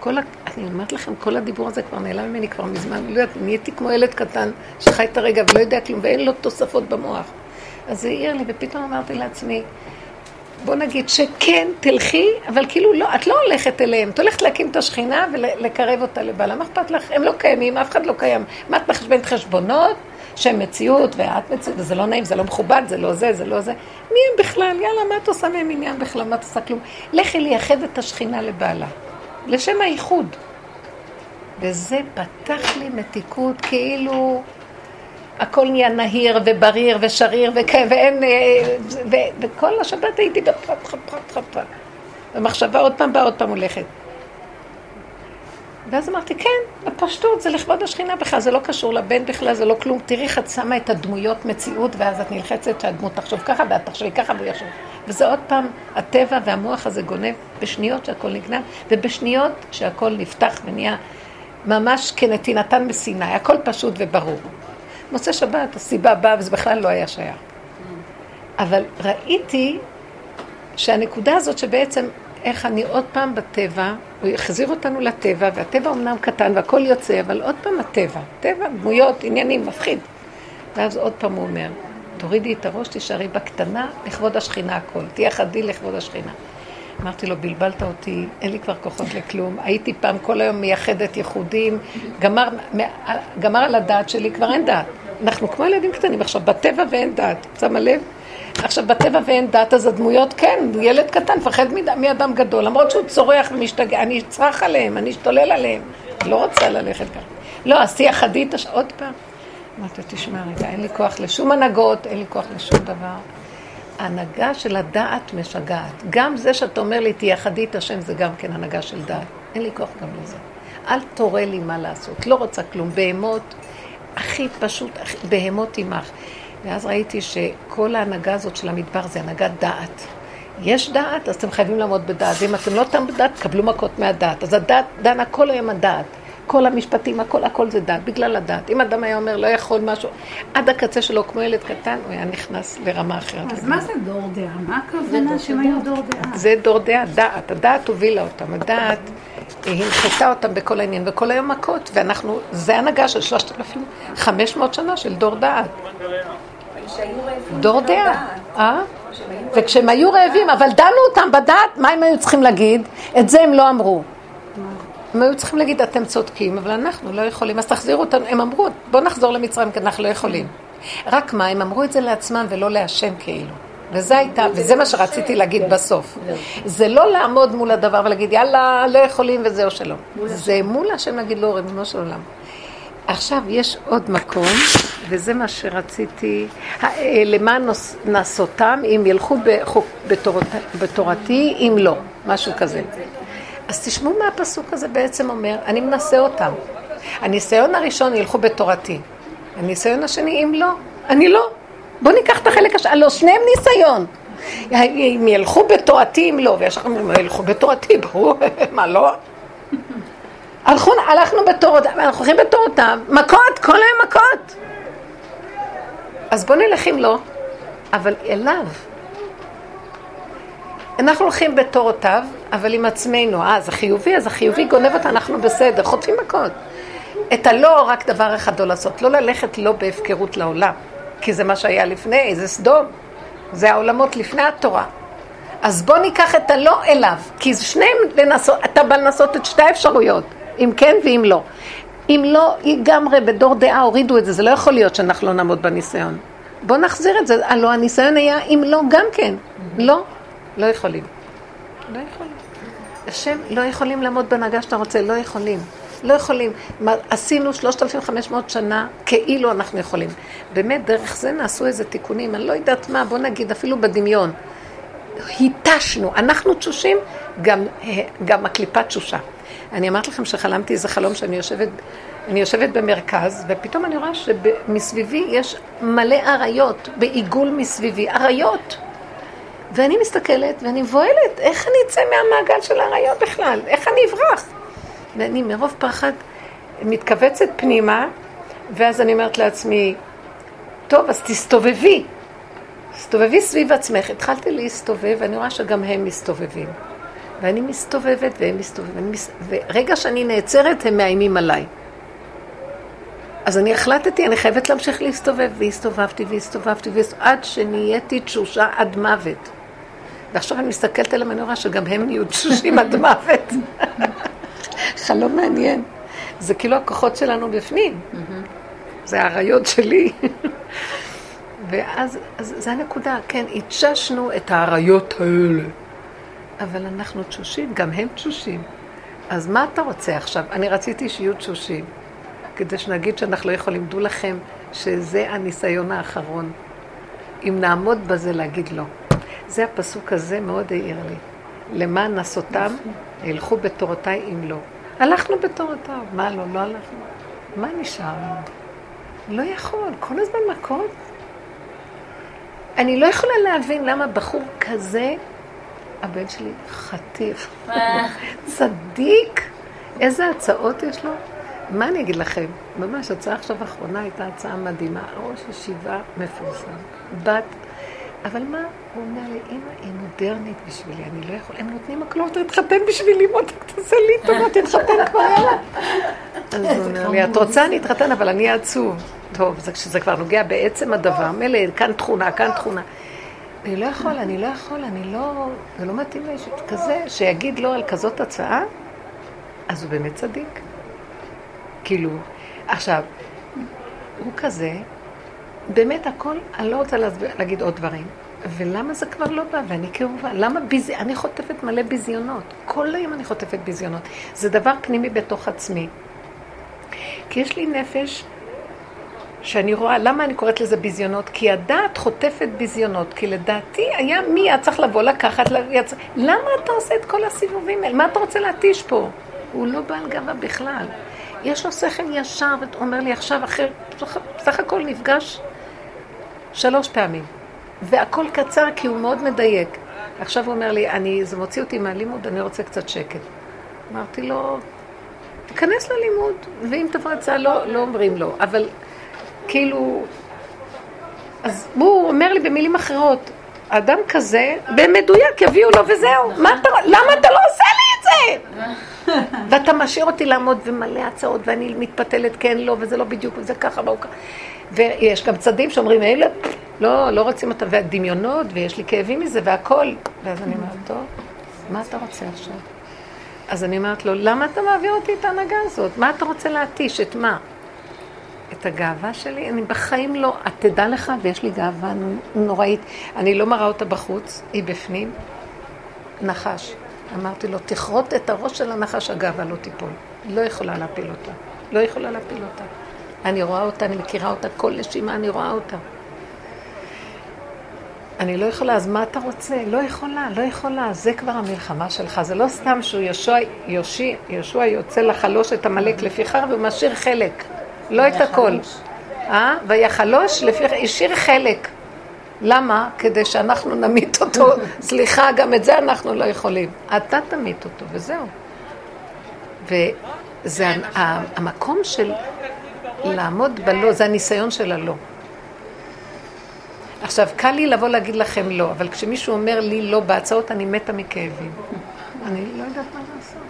כל ה... אני אומרת לכם, כל הדיבור הזה כבר נעלם ממני כבר מזמן, לא יודעת, נהייתי כמו ילד קטן שחי את הרגע ולא יודע כלום, ואין לו תוספות במוח. אז זה העיר לי, ופתאום אמרתי לעצמי, בוא נגיד שכן, תלכי, אבל כאילו לא, את לא הולכת אליהם, את הולכת להקים את השכינה ולקרב אותה לבעלה. מה אכפת לך? הם לא קיימים, אף אחד לא קיים. מה את מחשבנת חשבונות? שהם מציאות ואת מציאות, וזה לא נעים, זה לא מכובד, זה לא זה, זה לא זה. מי הם בכלל? יאללה, מה את עושה מהם עניין בכלל? מה את עושה כלום? לכי לייחד את השכינה לבעלה. לשם הייחוד. וזה פתח לי מתיקות כאילו הכל נהיה נהיר ובריר ושריר ואין... אה, וכל השבת הייתי בפרט, פרט, פרט, פרט, פרט. ומחשבה עוד פעם באה, עוד פעם הולכת. ואז אמרתי, כן, הפשטות זה לכבוד השכינה בכלל, זה לא קשור לבן בכלל, זה לא כלום. תראי איך את שמה את הדמויות מציאות, ואז את נלחצת שהדמות תחשוב ככה, ואת תחשבי ככה, והוא יחשוב. וזה עוד פעם, הטבע והמוח הזה גונב בשניות שהכל נגנב, ובשניות שהכל נפתח ונהיה ממש כנתינתן מסיני, הכל פשוט וברור. מוצא שבת, הסיבה באה, וזה בכלל לא היה שייך. אבל ראיתי שהנקודה הזאת שבעצם איך אני עוד פעם בטבע, הוא יחזיר אותנו לטבע, והטבע אמנם קטן והכל יוצא, אבל עוד פעם הטבע. טבע, דמויות, עניינים, מפחיד. ואז עוד פעם הוא אומר, תורידי את הראש, תישארי בקטנה, לכבוד השכינה הכל. תהיה חדי לכבוד השכינה. אמרתי לו, בלבלת אותי, אין לי כבר כוחות לכלום. הייתי פעם כל היום מייחדת ייחודים, גמר, גמר על הדעת שלי, כבר אין דעת. אנחנו כמו ילדים קטנים עכשיו, בטבע ואין דעת. שמה לב? עכשיו, בטבע ואין דת, אז הדמויות, כן, ילד קטן, מפחד מאדם גדול, למרות שהוא צורח ומשתגע, אני אצרח עליהם, אני אשתולל עליהם. לא רוצה ללכת ככה. לא, תהיה חדית עוד פעם. אמרתי, תשמע רגע, אין לי כוח לשום הנהגות, אין לי כוח לשום דבר. ההנהגה של הדעת משגעת. גם זה שאתה אומר לי, תהיה חדית השם, זה גם כן הנהגה של דעת. אין לי כוח גם לזה. אל תורה לי מה לעשות, לא רוצה כלום. בהמות, הכי פשוט, בהמות עמך. ואז ראיתי שכל ההנהגה הזאת של המדבר זה הנהגת דעת. יש דעת, אז אתם חייבים לעמוד בדעת. ואם אתם לא תעמדו בדעת, קבלו מכות מהדעת. אז הדעת דנה כל היום הדעת. כל המשפטים, הכל, הכל זה דת, בגלל הדת. אם אדם היה אומר, לא יכול משהו, עד הקצה שלו, כמו ילד קטן, הוא היה נכנס לרמה אחרת. אז מה זה דור דעה? מה הכוונה שהם היו דור דעה? זה דור דעה, דעת. הדעת הובילה אותם, הדעת הנחתה אותם בכל העניין, וכל היום מכות, ואנחנו, זה הנהגה של 3,500 שנה של דור דעת. דור דעה. אה? וכשהם היו רעבים, אבל דנו אותם בדעת, מה הם היו צריכים להגיד? את זה הם לא אמרו. הם היו צריכים להגיד, אתם צודקים, אבל אנחנו לא יכולים, אז תחזירו אותנו. הם אמרו, בואו נחזור למצרים, כי אנחנו לא יכולים. רק מה, הם אמרו את זה לעצמם ולא להשם כאילו. וזה הייתה, וזה מה שרציתי להגיד בסוף. זה לא לעמוד מול הדבר ולהגיד, יאללה, לא יכולים וזהו שלום. זה מול השם להגיד לו, ריבונו של עולם. עכשיו יש עוד מקום, וזה מה שרציתי, אה, למען נעשותם, אם ילכו בתורתי, אם לא, משהו כזה. אז תשמעו מה הפסוק הזה בעצם אומר, אני מנסה אותם. הניסיון הראשון, ילכו בתורתי. הניסיון השני, אם לא, אני לא. בואו ניקח את החלק השני, הלוא שניהם ניסיון. אם ילכו בתורתי, אם לא, ויש לכם, ילכו בתורתי, ברור, מה לא? הלכו, הלכנו בתורותיו, אנחנו הולכים בתורותיו, מכות, כל היום מכות. אז בוא נלך אם לא, אבל אליו. אנחנו הולכים בתורותיו, אבל עם עצמנו. אה, זה חיובי, אז החיובי גונב אותה, אנחנו בסדר, חוטפים מכות. את הלא, רק דבר אחד לא לעשות, לא ללכת לא בהפקרות לעולם, כי זה מה שהיה לפני, זה סדום. זה העולמות לפני התורה. אז בוא ניקח את הלא אליו, כי שניהם לנסות, אתה בא לנסות את שתי האפשרויות. אם כן ואם לא. אם לא, לגמרי בדור דעה הורידו את זה, זה לא יכול להיות שאנחנו לא נעמוד בניסיון. בואו נחזיר את זה, הלוא הניסיון היה אם לא גם כן. לא, לא יכולים. לא יכולים. השם, לא יכולים לעמוד בהנהגה שאתה רוצה, לא יכולים. לא יכולים. עשינו 3,500 שנה כאילו אנחנו יכולים. באמת, דרך זה נעשו איזה תיקונים, אני לא יודעת מה, בוא נגיד, אפילו בדמיון. התשנו, אנחנו תשושים, גם, גם הקליפה תשושה. אני אמרתי לכם שחלמתי איזה חלום שאני יושבת, אני יושבת במרכז, ופתאום אני רואה שמסביבי יש מלא אריות, בעיגול מסביבי, אריות. ואני מסתכלת ואני מבוהלת, איך אני אצא מהמעגל של האריות בכלל? איך אני אברח? ואני מרוב פחד מתכווצת פנימה, ואז אני אומרת לעצמי, טוב, אז תסתובבי. תסתובבי סביב עצמך. התחלתי להסתובב, ואני רואה שגם הם מסתובבים. ואני מסתובבת והם מסתובבים, מס... ורגע שאני נעצרת הם מאיימים עליי. אז אני החלטתי, אני חייבת להמשיך להסתובב, והסתובבתי והסתובבתי, והסתובבתי עד שנהייתי תשושה עד מוות. ועכשיו אני מסתכלת עליהם, אני רואה שגם הם נהיו תשושים עד מוות. חלום מעניין. זה כאילו הכוחות שלנו בפנים. זה האריות שלי. ואז, אז זה הנקודה, כן, התששנו את האריות האלה. אבל אנחנו תשושים, גם הם תשושים. אז מה אתה רוצה עכשיו? אני רציתי שיהיו תשושים, כדי שנגיד שאנחנו לא יכולים. דעו לכם שזה הניסיון האחרון. אם נעמוד בזה, להגיד לא. זה הפסוק הזה מאוד העיר לי. למען נסותם, ילכו בתורותיי אם לא. הלכנו בתורותיו, מה לא? לא הלכנו. מה נשאר לנו? לא יכול, כל הזמן מכות. אני לא יכולה להבין למה בחור כזה הבן שלי חטיף. צדיק. איזה הצעות יש לו? מה אני אגיד לכם? ממש, הצעה עכשיו האחרונה הייתה הצעה מדהימה. ראש ישיבה מפורסם. בת... אבל מה? הוא אומר לי, אמא, היא מודרנית בשבילי, אני לא יכול... הם נותנים מקלות, תתחתן בשבילי, מותק, תעשה לי טובה, תתחתן כבר, יאללה. אז הוא אומר לי, את רוצה, אני אתחתן, אבל אני עצוב. טוב, כשזה כבר נוגע בעצם הדבר, מילא, כאן תכונה, כאן תכונה. אני לא יכול, אני לא יכול, אני לא... זה לא מתאים לי כזה, שיגיד לו על כזאת הצעה, אז הוא באמת צדיק. כאילו, עכשיו, הוא כזה, באמת הכל, אני לא רוצה להסביר, להגיד עוד דברים. ולמה זה כבר לא בא? ואני כאובה. למה ביז... אני חוטפת מלא ביזיונות. כל היום אני חוטפת ביזיונות. זה דבר פנימי בתוך עצמי. כי יש לי נפש שאני רואה, למה אני קוראת לזה ביזיונות? כי הדעת חוטפת ביזיונות, כי לדעתי היה מי היה צריך לבוא לקחת, יצ... למה אתה עושה את כל הסיבובים האלה? מה אתה רוצה להתיש פה? הוא לא בעל גאווה בכלל. יש לו שכל ישר, ואתה אומר לי עכשיו, אחרי, בסך הכל נפגש שלוש פעמים. והכל קצר כי הוא מאוד מדייק. עכשיו הוא אומר לי, אני, זה מוציא אותי מהלימוד, אני רוצה קצת שקט. אמרתי לו, תיכנס ללימוד, ואם תבוא הצעה, לא, לא אומרים לא. אבל כאילו, אז הוא אומר לי במילים אחרות, אדם כזה, במדויק יביאו לו וזהו. אתה, למה אתה לא עושה לי את זה? ואתה משאיר אותי לעמוד ומלא הצעות, ואני מתפתלת כן, לא, וזה לא בדיוק, וזה ככה, והוא ככה. ויש גם צדדים שאומרים, אלה, לא, לא רוצים אותה, והדמיונות, ויש לי כאבים מזה, והכל. ואז אני אומרת, טוב, מה אתה רוצה עכשיו? אז אני אומרת לו, למה אתה מעביר אותי את ההנהגה הזאת? מה אתה רוצה להתיש? את מה? את הגאווה שלי? אני בחיים לא... את תדע לך, ויש לי גאווה נוראית. אני לא מראה אותה בחוץ, היא בפנים. נחש. אמרתי לו, תכרות את הראש של הנחש, הגאווה לא תיפול. לא יכולה להפיל אותה. לא יכולה להפיל אותה. אני רואה אותה, אני מכירה אותה, כל נשימה אני רואה אותה. אני לא יכולה, אז מה אתה רוצה? לא יכולה, לא יכולה, זה כבר המלחמה שלך. זה לא סתם שהוא יהושע, יהושע יוצא לחלוש את עמלק לפיכר והוא משאיר חלק, לא את הכל. אה? ויחלוש, לפיכר, השאיר חלק. למה? כדי שאנחנו נמית אותו. סליחה, גם את זה אנחנו לא יכולים. אתה תמית אותו, וזהו. וזה המקום של לעמוד בלא, זה הניסיון של הלא. עכשיו, קל לי לבוא להגיד לכם לא, אבל כשמישהו אומר לי לא בהצעות, אני מתה מכאבים. אני לא יודעת מה לעשות.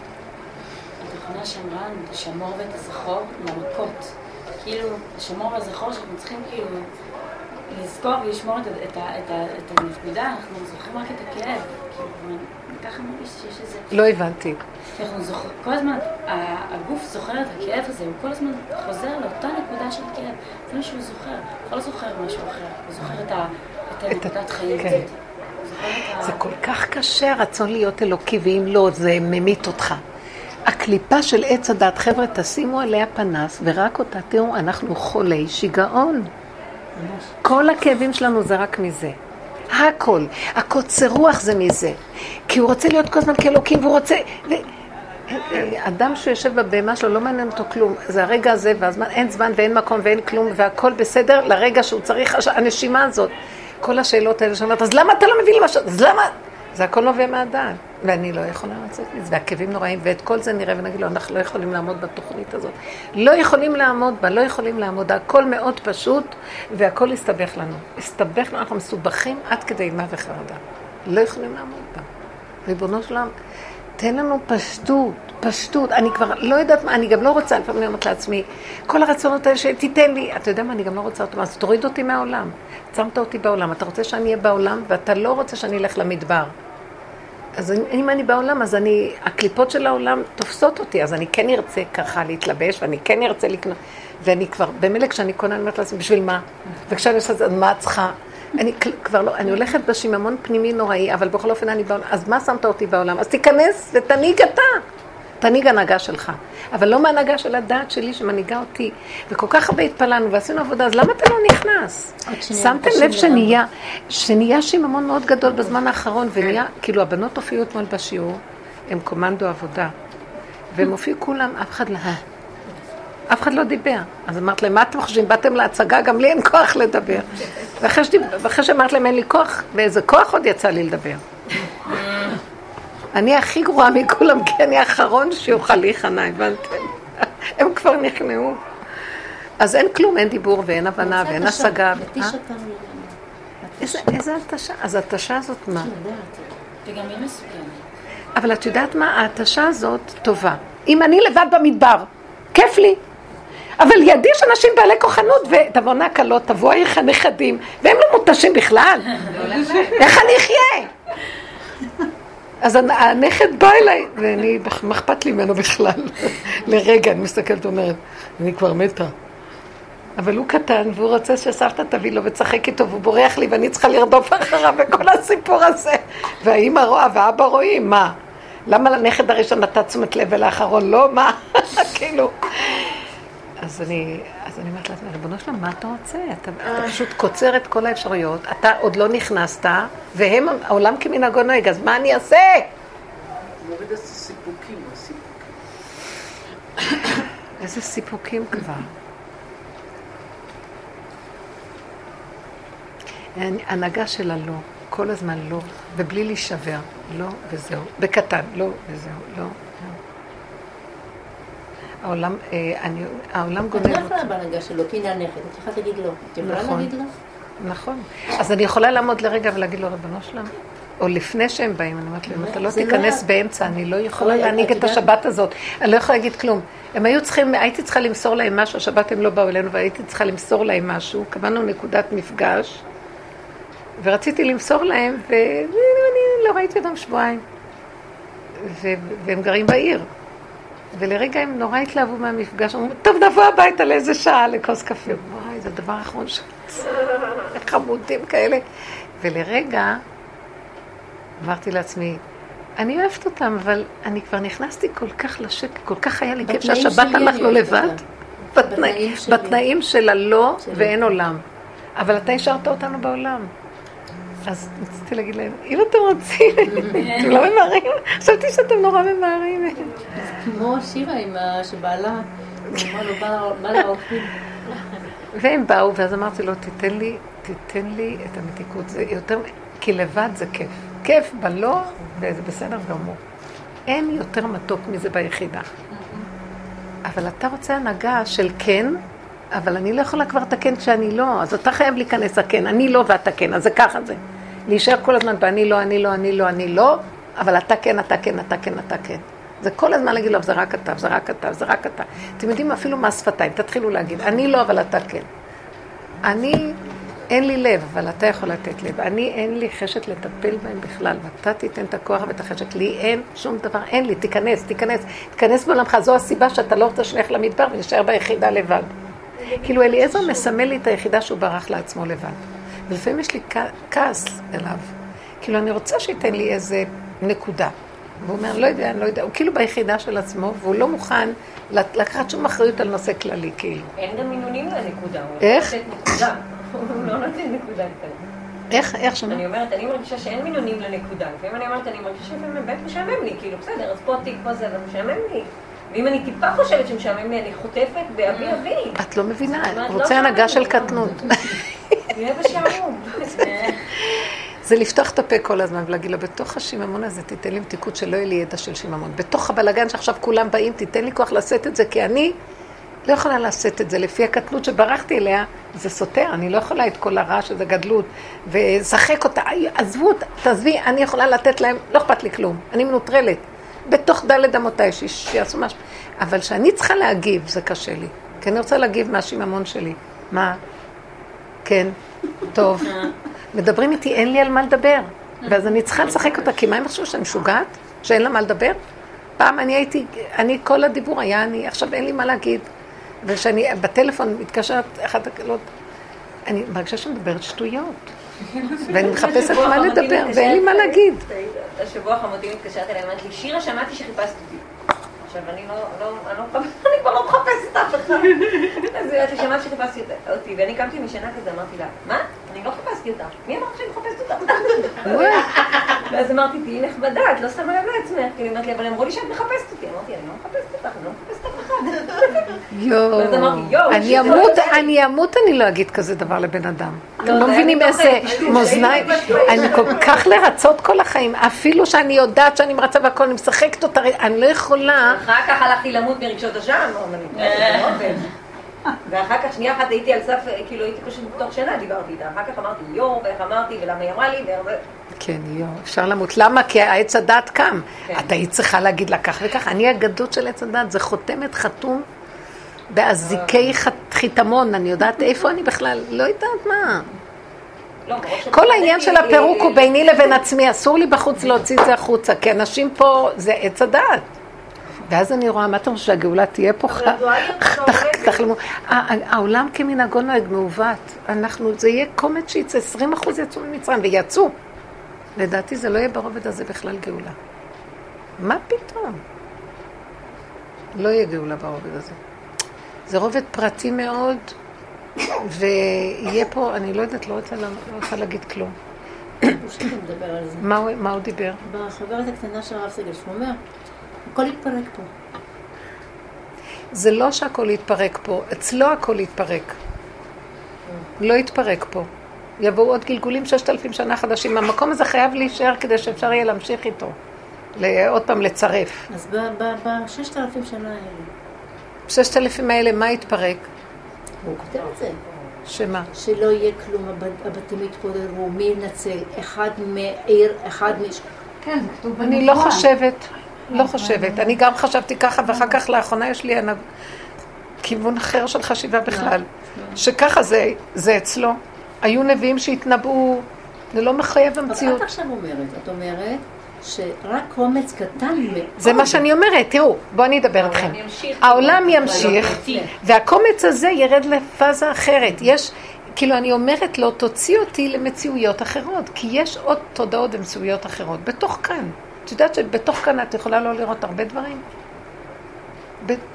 התוכנה שמרה את השמור ואת הזכור מהמכות. כאילו, השמור והזכור שאנחנו צריכים כאילו לזכור ולשמור את, את, את, את הנקודה, אנחנו זוכרים רק את הכאב. כאילו, ככה מרגיש שיש איזה... לא הבנתי. אנחנו זוכרים, כל הזמן, הגוף זוכר את הכאב הזה, הוא כל הזמן חוזר לאותה נקודה של כאב. זה מה שהוא זוכר. הוא לא זוכר משהו אחר, הוא זוכר את, ה, את הנקודת חיים כן. זה כל כך קשה הרצון להיות אלוקי, ואם לא, זה ממית אותך. הקליפה של עץ הדת, חבר'ה, תשימו עליה פנס, ורק אותה תראו, אנחנו חולי שיגעון. כל הכאבים שלנו זה רק מזה. הכל. הקוצר רוח זה מזה. כי הוא רוצה להיות כל הזמן כאלוקים, והוא רוצה... אדם שיושב בבהמה שלו, לא מעניין אותו כלום. זה הרגע הזה, והזמן, אין זמן ואין מקום ואין כלום, והכל בסדר לרגע שהוא צריך, הנשימה הזאת. כל השאלות האלה שאומרת, אז למה אתה לא מביא לי משהו? אז למה? זה הכל נובע מהדעת, ואני לא יכולה לצאת מזה, והכאבים נוראים, ואת כל זה נראה ונגיד לו, אנחנו לא יכולים לעמוד בתוכנית הזאת. לא יכולים לעמוד בה, לא יכולים לעמוד, הכל מאוד פשוט, והכל הסתבך לנו. הסתבך לנו, אנחנו מסובכים עד כדי מה וחרדה. לא יכולים לעמוד בה. ריבונו של עולם, תן לנו פשטות, פשטות. אני כבר לא יודעת מה, אני גם לא רוצה, לפעמים אני אומרת לעצמי, כל הרצונות האלה שתיתן לי, אתה יודע מה, אני גם לא רוצה אותם, אז תוריד אותי מהעולם. שמת אותי בעולם, אתה רוצה שאני אהיה בעולם, ואתה לא רוצה שאני אלך למדבר. אז אם אני בעולם, אז אני, הקליפות של העולם תופסות אותי, אז אני כן ארצה ככה להתלבש, ואני כן ארצה לקנות, ואני כבר, במילא כשאני קונה, אני אומרת לעצמי, בשביל מה? וכשאני עושה את זה, מה את צריכה? אני כבר לא, אני הולכת בשיממון פנימי נוראי, אבל בכל אופן אני בעולם, אז מה שמת אותי בעולם? אז תיכנס ותנהיג אתה. תנהיג הנהגה שלך. אבל לא מהנהגה של הדעת שלי שמנהיגה אותי. וכל כך הרבה התפללנו ועשינו עבודה, אז למה אתה לא נכנס? שמתם לב שנהיה, שנהיה שיממון מאוד גדול בזמן האחרון, ונהיה, כאילו הבנות הופיעו אתמול בשיעור, הם קומנדו עבודה. והם הופיעו כולם, אף אחד לא... אף אחד לא דיבר. אז אמרת להם, מה אתם חושבים? באתם להצגה, גם לי אין כוח לדבר. ואחרי שאמרת להם, אין לי כוח, ואיזה כוח עוד יצא לי לדבר. אני הכי גרועה מכולם, כי אני האחרון שיוכל להיכנע, הבנתם? הם כבר נכנעו. אז אין כלום, אין דיבור ואין הבנה ואין השגה. אה? איזה התשה? אז התשה הזאת מה? אבל את יודעת מה? ההתשה הזאת טובה. אם אני לבד במדבר, כיף לי. אבל ידי יש אנשים בעלי כוחנות, ותבואנה כלות, תבואי איך הנכדים, והם לא מותשים בכלל. איך אני אחיה? אז הנכד בא אליי, ואני, מה אכפת לי ממנו בכלל? לרגע, אני מסתכלת ואומרת, אני כבר מתה. אבל הוא קטן, והוא רוצה שסבתא תביא לו וצחק איתו, והוא בורח לי, ואני צריכה לרדוף אחריו, וכל הסיפור הזה. והאימא רואה, ואבא רואים, מה? למה לנכד הראשון נתת תשומת לב ולאחרון לא? מה? כאילו... אז אני, אז אני אומרת לעצמי, ריבונו שלום, מה אתה רוצה? אתה, אתה פשוט קוצר את כל האפשרויות, אתה עוד לא נכנסת, והם, העולם כמנהגו נוהג, אז מה אני אעשה? הסיפוקים. איזה סיפוקים כבר. הנהגה של הלא, כל הזמן לא, ובלי להישבר, לא וזהו, בקטן, לא וזהו, לא. העולם, אה, אני, העולם את גונב לא אותי. יכולה בהנהגה שלו, כי היא נאנחת, את יכולה להגיד לא. את יכולה נכון. להגיד לא? נכון. אז אני יכולה לעמוד לרגע ולהגיד לו, ריבונו שלם, או לפני שהם באים, אני אומרת להם, אתה לא לא תיכנס באמצע, אני לא יכולה להנהיג את את השבת הזאת. אני לא יכולה להגיד כלום. הם היו צריכים, הייתי צריכה למסור להם משהו, השבת הם לא באו אלינו, והייתי צריכה למסור להם משהו, קבענו נקודת מפגש, ורציתי למסור להם, ואני לא ראיתי אותם שבועיים. והם גרים בעיר. ולרגע הם נורא התלהבו מהמפגש, אמרו, טוב, נבוא הביתה לאיזה שעה לכוס קפה. וואי, זה הדבר האחרון ש... חמודים כאלה. ולרגע אמרתי לעצמי, אני אוהבת אותם, אבל אני כבר נכנסתי כל כך לשקט, כל כך היה לי כיף שהשבת אנחנו לבד. בתנאים של הלא. ואין עולם. אבל אתה השארת אותנו בעולם. אז רציתי להגיד להם, אם אתם רוצים, אתם לא ממהרים? חשבתי שאתם נורא ממהרים. כמו שירה עם שבעלה, אמרה לו, בא לה- בא לה אורחים. והם באו, ואז אמרתי לו, תיתן לי, תיתן לי את המתיקות, זה יותר, כי לבד זה כיף. כיף בלא, וזה בסדר גמור. אין יותר מתוק מזה ביחידה. אבל אתה רוצה הנהגה של כן, אבל אני לא יכולה כבר לתקן כשאני לא, אז אתה חייב להיכנס לכן, אני לא ואתה כן, אז זה ככה זה. להישאר כל הזמן באני לא, אני לא, אני לא, אני לא, אבל אתה כן, אתה כן, אתה כן, אתה כן. זה כל הזמן להגיד לו, זה רק אתה, זה רק אתה, זה רק אתה. אתם יודעים, אפילו מס שפתיים, תתחילו להגיד, אני לא, אבל אתה כן. אני, אין לי לב, אבל אתה יכול לתת לב. אני, אין לי חשת לטפל בהם בכלל, ואתה תיתן את הכוח ואת החשת. לי אין שום דבר, אין לי, תיכנס, תיכנס, תיכנס בעולמך. זו הסיבה שאתה לא רוצה שנלך למדבר ונשאר ביחידה לבד. כאילו אליעזר מסמל לי את היחידה שהוא ברח לעצמו לבד. ולפעמים יש לי כעס אליו. כאילו, אני רוצה שייתן לי איזה נקודה. והוא אומר, לא יודע, אני לא יודע. הוא כאילו ביחידה של עצמו, והוא לא מוכן לקחת שום אחריות על נושא כללי, כאילו. אין גם מינונים לנקודה. איך? הוא לא נותן נקודה קטנה. איך, איך שמה? אני אומרת, אני מרגישה שאין מינונים לנקודה. לפעמים אני אומרת, אני מרגישה שלפעמים באמת משעמם לי, כאילו, בסדר, אז פה תיק, פה זה, אבל משעמם לי. ואם אני טיפה חושבת שמשעמם לי, אני חוטפת באבי אבי. את לא מבינה, הוא לא רוצה הנהגה של. קטנות. זה לפתוח את הפה כל הזמן ולהגיד לו, בתוך השיממון הזה תיתן לי מתיקות שלא יהיה לי ידע של שיממון. בתוך הבלגן שעכשיו כולם באים, תיתן לי כוח לשאת את זה, כי אני לא יכולה לשאת את זה. לפי הקטנות שברחתי אליה, זה סותר, אני לא יכולה את כל הרע שזה גדלות, ושחק אותה, "איי, עזבו אותה, תעזבי, אני יכולה לתת להם, לא אכפת לי כלום, אני מנוטרלת. בתוך דלת אמותיי, שיעשו משהו. אבל כשאני צריכה להגיב, זה קשה לי. כי אני רוצה להגיב מהשיממון שלי. מה? כן, טוב. מדברים איתי, אין לי על מה לדבר. ואז אני צריכה לשחק אותה, כי מה הם חשבו שאני משוגעת? שאין לה מה לדבר? פעם אני הייתי, אני, כל הדיבור היה אני, עכשיו אין לי מה להגיד. וכשאני בטלפון מתקשרת, אחת הקלות, אני מרגישה שאני מדברת שטויות. ואני מחפשת מה לדבר, ואין לי מה. להגיד. השבוע חמותי מתקשרת אליי, אמרת לי, שירה, שמעתי שחיפשת אותי. עכשיו, אני לא, לא, אני לא מחפשת, אני כבר לא מחפשת אף אחד. אז אומרת לי, שמעת שחיפשתי אותי, ואני קמתי משנה כזה, אמרתי לה, מה? אני לא חיפשתי אותה. מי אמר שאני מחפשת אותה? ואז אמרתי, תהיי נחמדה, את לא שמה לב לעצמך. היא אומרת לי, אבל אמרו לי שאת מחפשת אותי. אמרתי, אני לא מחפשת אותך, אני לא מחפשת אחד. יואו, אני אמות, לא. אני אמות, אני לא אגיד כזה דבר לבן אדם. אתם לא זה היה מבינים איזה מאזניים, אני כל כך לרצות כל החיים, אפילו שאני יודעת שאני מרצה והכל, אני משחקת אותה, אני לא יכולה, אחר כך הלכתי למות מרגשות אשם, לא עובד. ואחר כך שנייה אחת הייתי על סף, כאילו הייתי פשוט בתוך שינה, דיברתי איתה. אחר כך אמרתי, יואו, ואיך אמרתי, ולמה היא אמרה לי. כן, יואו, אפשר למות. למה? כי העץ הדת קם. כן. את היית צריכה להגיד לה כך וכך. אני הגדות של עץ הדת, זה חותמת חתום באזיקי ח- חיתמון, אני יודעת איפה אני בכלל, לא יודעת מה. לא, כל העניין של הפירוק הוא אה, ביני לבין עצמי, אסור לי בחוץ להוציא את זה החוצה, כי אנשים פה, זה עץ הדעת. ואז אני רואה, מה אתה חושב שהגאולה תהיה פה? תחלמו. העולם כמנהגו נוהג מעוות. אנחנו, זה יהיה קומץ שיצא, 20 אחוז יצאו ממצרים, ויצאו. לדעתי זה לא יהיה ברובד הזה בכלל גאולה. מה פתאום? לא יהיה גאולה ברובד הזה. זה רובד פרטי מאוד, ויהיה פה, אני לא יודעת, לא רוצה, לא רוצה להגיד כלום. מה הוא, מה הוא דיבר? בחברת הקטנה של הרב סגל, שהוא אומר, הכל יתפרק פה. זה לא שהכל יתפרק פה, אצלו הכל יתפרק. לא יתפרק פה. יבואו עוד גלגולים ששת אלפים שנה חדשים. המקום הזה חייב להישאר כדי שאפשר יהיה להמשיך איתו. עוד פעם לצרף. אז בששת אלפים שנה האלה, ששת אלפים האלה, מה התפרק? הוא כותב את זה. שמה? שלא יהיה כלום, הבת- הבתים יתפוררו, מי ינצל? אחד מעיר, אחד מ... כן, כתוב אני לא. חושבת, לא חושבת. אני גם חשבתי ככה, ואחר כך לאחרונה יש לי כיוון אחר של חשיבה בכלל. שככה זה, זה אצלו. היו נביאים שהתנבאו, זה לא מחייב אבל המציאות. את עכשיו אומרת, את אומרת שרק קומץ קטן מאוד. זה מה שאני אומרת, תראו, בואו אני אדבר איתכם. העולם ימשיך, והקומץ הזה ירד לפאזה אחרת. יש, כאילו, אני אומרת לו, תוציא אותי למציאויות אחרות, כי יש עוד תודעות ומציאויות אחרות, בתוך כאן. את יודעת שבתוך כאן את יכולה לא לראות הרבה דברים?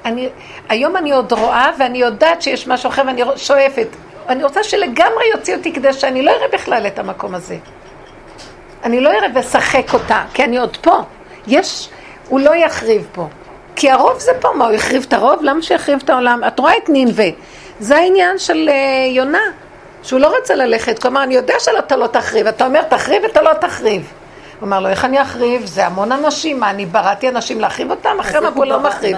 אני, היום אני עוד רואה ואני יודעת שיש משהו אחר ואני שואפת. אני רוצה שלגמרי יוציא אותי כדי שאני לא אראה בכלל את המקום הזה. אני לא אראה ואשחק אותה, כי אני עוד פה. יש, הוא לא יחריב פה. כי הרוב זה פה, מה, הוא יחריב את הרוב? למה שיחריב את העולם? את רואה את נינווה. זה העניין של אה, יונה, שהוא לא רצה ללכת. כלומר, אני יודע שאתה לא תחריב. אתה אומר, תחריב, אתה לא תחריב. הוא אמר לו, איך אני אחריב? זה המון אנשים, מה, אני בראתי אנשים להחריב אותם? אחרי מבול לא מחריב.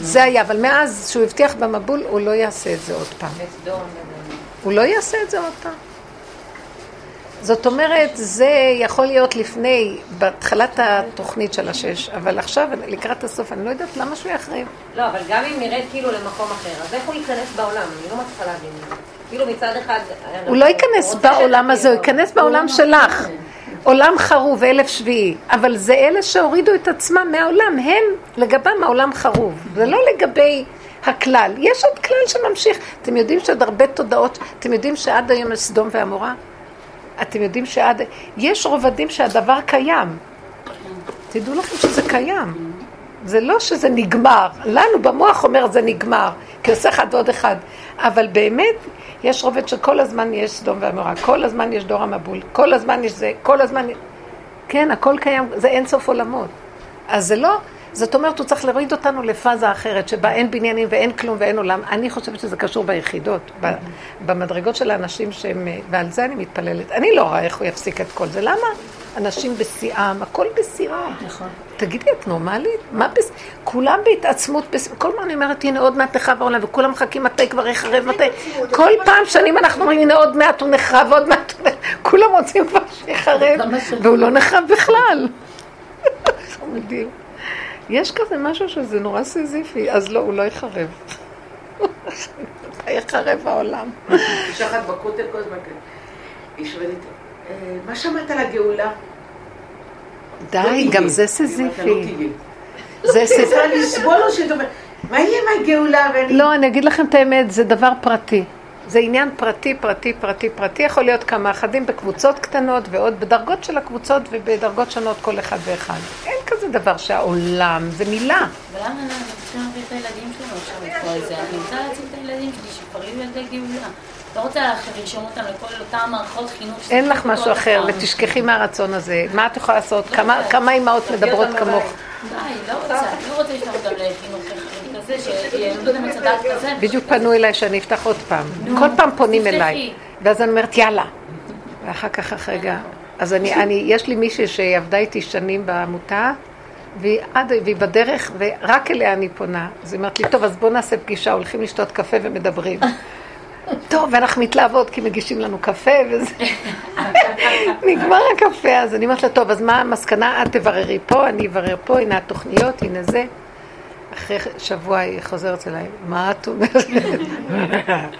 זה היה, אבל מאז שהוא הבטיח במבול, הוא לא יעשה את זה עוד פעם. הוא לא יעשה את זה עוד פעם. זאת אומרת, זה יכול להיות לפני, בהתחלת התוכנית של השש, אבל עכשיו, לקראת הסוף, אני לא יודעת למה שהוא יחריב. לא, אבל גם אם נרד כאילו למקום אחר, אז איך הוא ייכנס בעולם? אני לא מצליחה להבין. כאילו מצד אחד... הוא לא ייכנס בעולם הזה, הוא ייכנס בעולם שלך. עולם חרוב, אלף שביעי. אבל זה אלה שהורידו את עצמם מהעולם, הם לגבם העולם חרוב. זה לא לגבי הכלל. יש עוד כלל שממשיך. אתם יודעים שעוד הרבה תודעות, אתם יודעים שעד היום יש סדום ועמורה? אתם יודעים שעד... יש רובדים שהדבר קיים. תדעו לכם שזה קיים. זה לא שזה נגמר. לנו במוח אומר זה נגמר, כי עושה אחד ועוד אחד. אבל באמת, יש רובד שכל הזמן יש סדום ועמורה, כל הזמן יש דור המבול, כל הזמן יש זה, כל הזמן... כן, הכל קיים, זה אין סוף עולמות. אז זה לא, זאת אומרת, הוא צריך להוריד אותנו לפאזה אחרת, שבה אין בניינים ואין כלום ואין עולם. אני חושבת שזה קשור ביחידות, ב- במדרגות של האנשים שהם, ועל זה אני מתפללת. אני לא רואה איך הוא יפסיק את כל זה. למה? אנשים בשיאם, הכל בשיאם. נכון. תגידי, את נורמלית? מה בס... כולם בהתעצמות, בס... כל פעם אני אומרת, הנה עוד מעט נחרב העולם, וכולם מחכים מתי כבר יחרב, מתי... כל פעם שנים אנחנו אומרים, הנה עוד מעט הוא נחרב, עוד מעט הוא נחרב, כולם רוצים כבר שיחרב, והוא לא נחרב בכלל. חמודים. יש כזה משהו שזה נורא סיזיפי, אז לא, הוא לא יחרב. יחרב העולם. אישה אחת בכותל כל הזמן. היא שואלת, "אה, מה שמעת על הגאולה? לא די, תהיה." גם זה לה, "לא סיזיפי. תהיה." זה שאת אומרת, מה יהיה מהגאולה? ואני... לא, אני אגיד לכם את האמת, זה דבר פרטי. זה עניין פרטי, פרטי, פרטי, פרטי. יכול להיות כמה אחדים בקבוצות קטנות ועוד בדרגות של הקבוצות ובדרגות שונות כל אחד ואחד. אין כזה דבר שהעולם, זה מילה. ולמה אנחנו צריכים להביא את הילדים שלנו עכשיו לכל זה? אני רוצה להציל את הילדים שלי שכבר יהיו ילדי גאולה. לא רוצה לרשום אותם לכל אותן מערכות חינוך. אין לך משהו אחר. ותשכחי מהרצון הזה. מה את יכולה לעשות? כמה- כמה אימהות מדברות כמוך? די, לא רוצה, לא רוצה לשלוח אותם לחינוך כזה, שילמדו את כזה. בדיוק פנו אליי שאני אפתח עוד פעם. כל פעם פונים. אליי. ואז אני אומרת, יאללה. ואחר כך, אחרי רגע. אז אני, אני, יש לי מישהי שעבדה איתי שנים בעמותה, והיא, עד, והיא בדרך, ורק אליה אני פונה. אז היא אומרת לי, טוב, אז בוא נעשה פגישה, הולכים לשתות קפה ומדברים. טוב, ואנחנו מתלהבות כי מגישים לנו קפה וזה. נגמר הקפה, אז אני אומרת לה, טוב, אז מה המסקנה? את תבררי פה, אני אברר פה, הנה התוכניות, הנה זה. אחרי שבוע היא חוזרת אליי, מה את אומרת?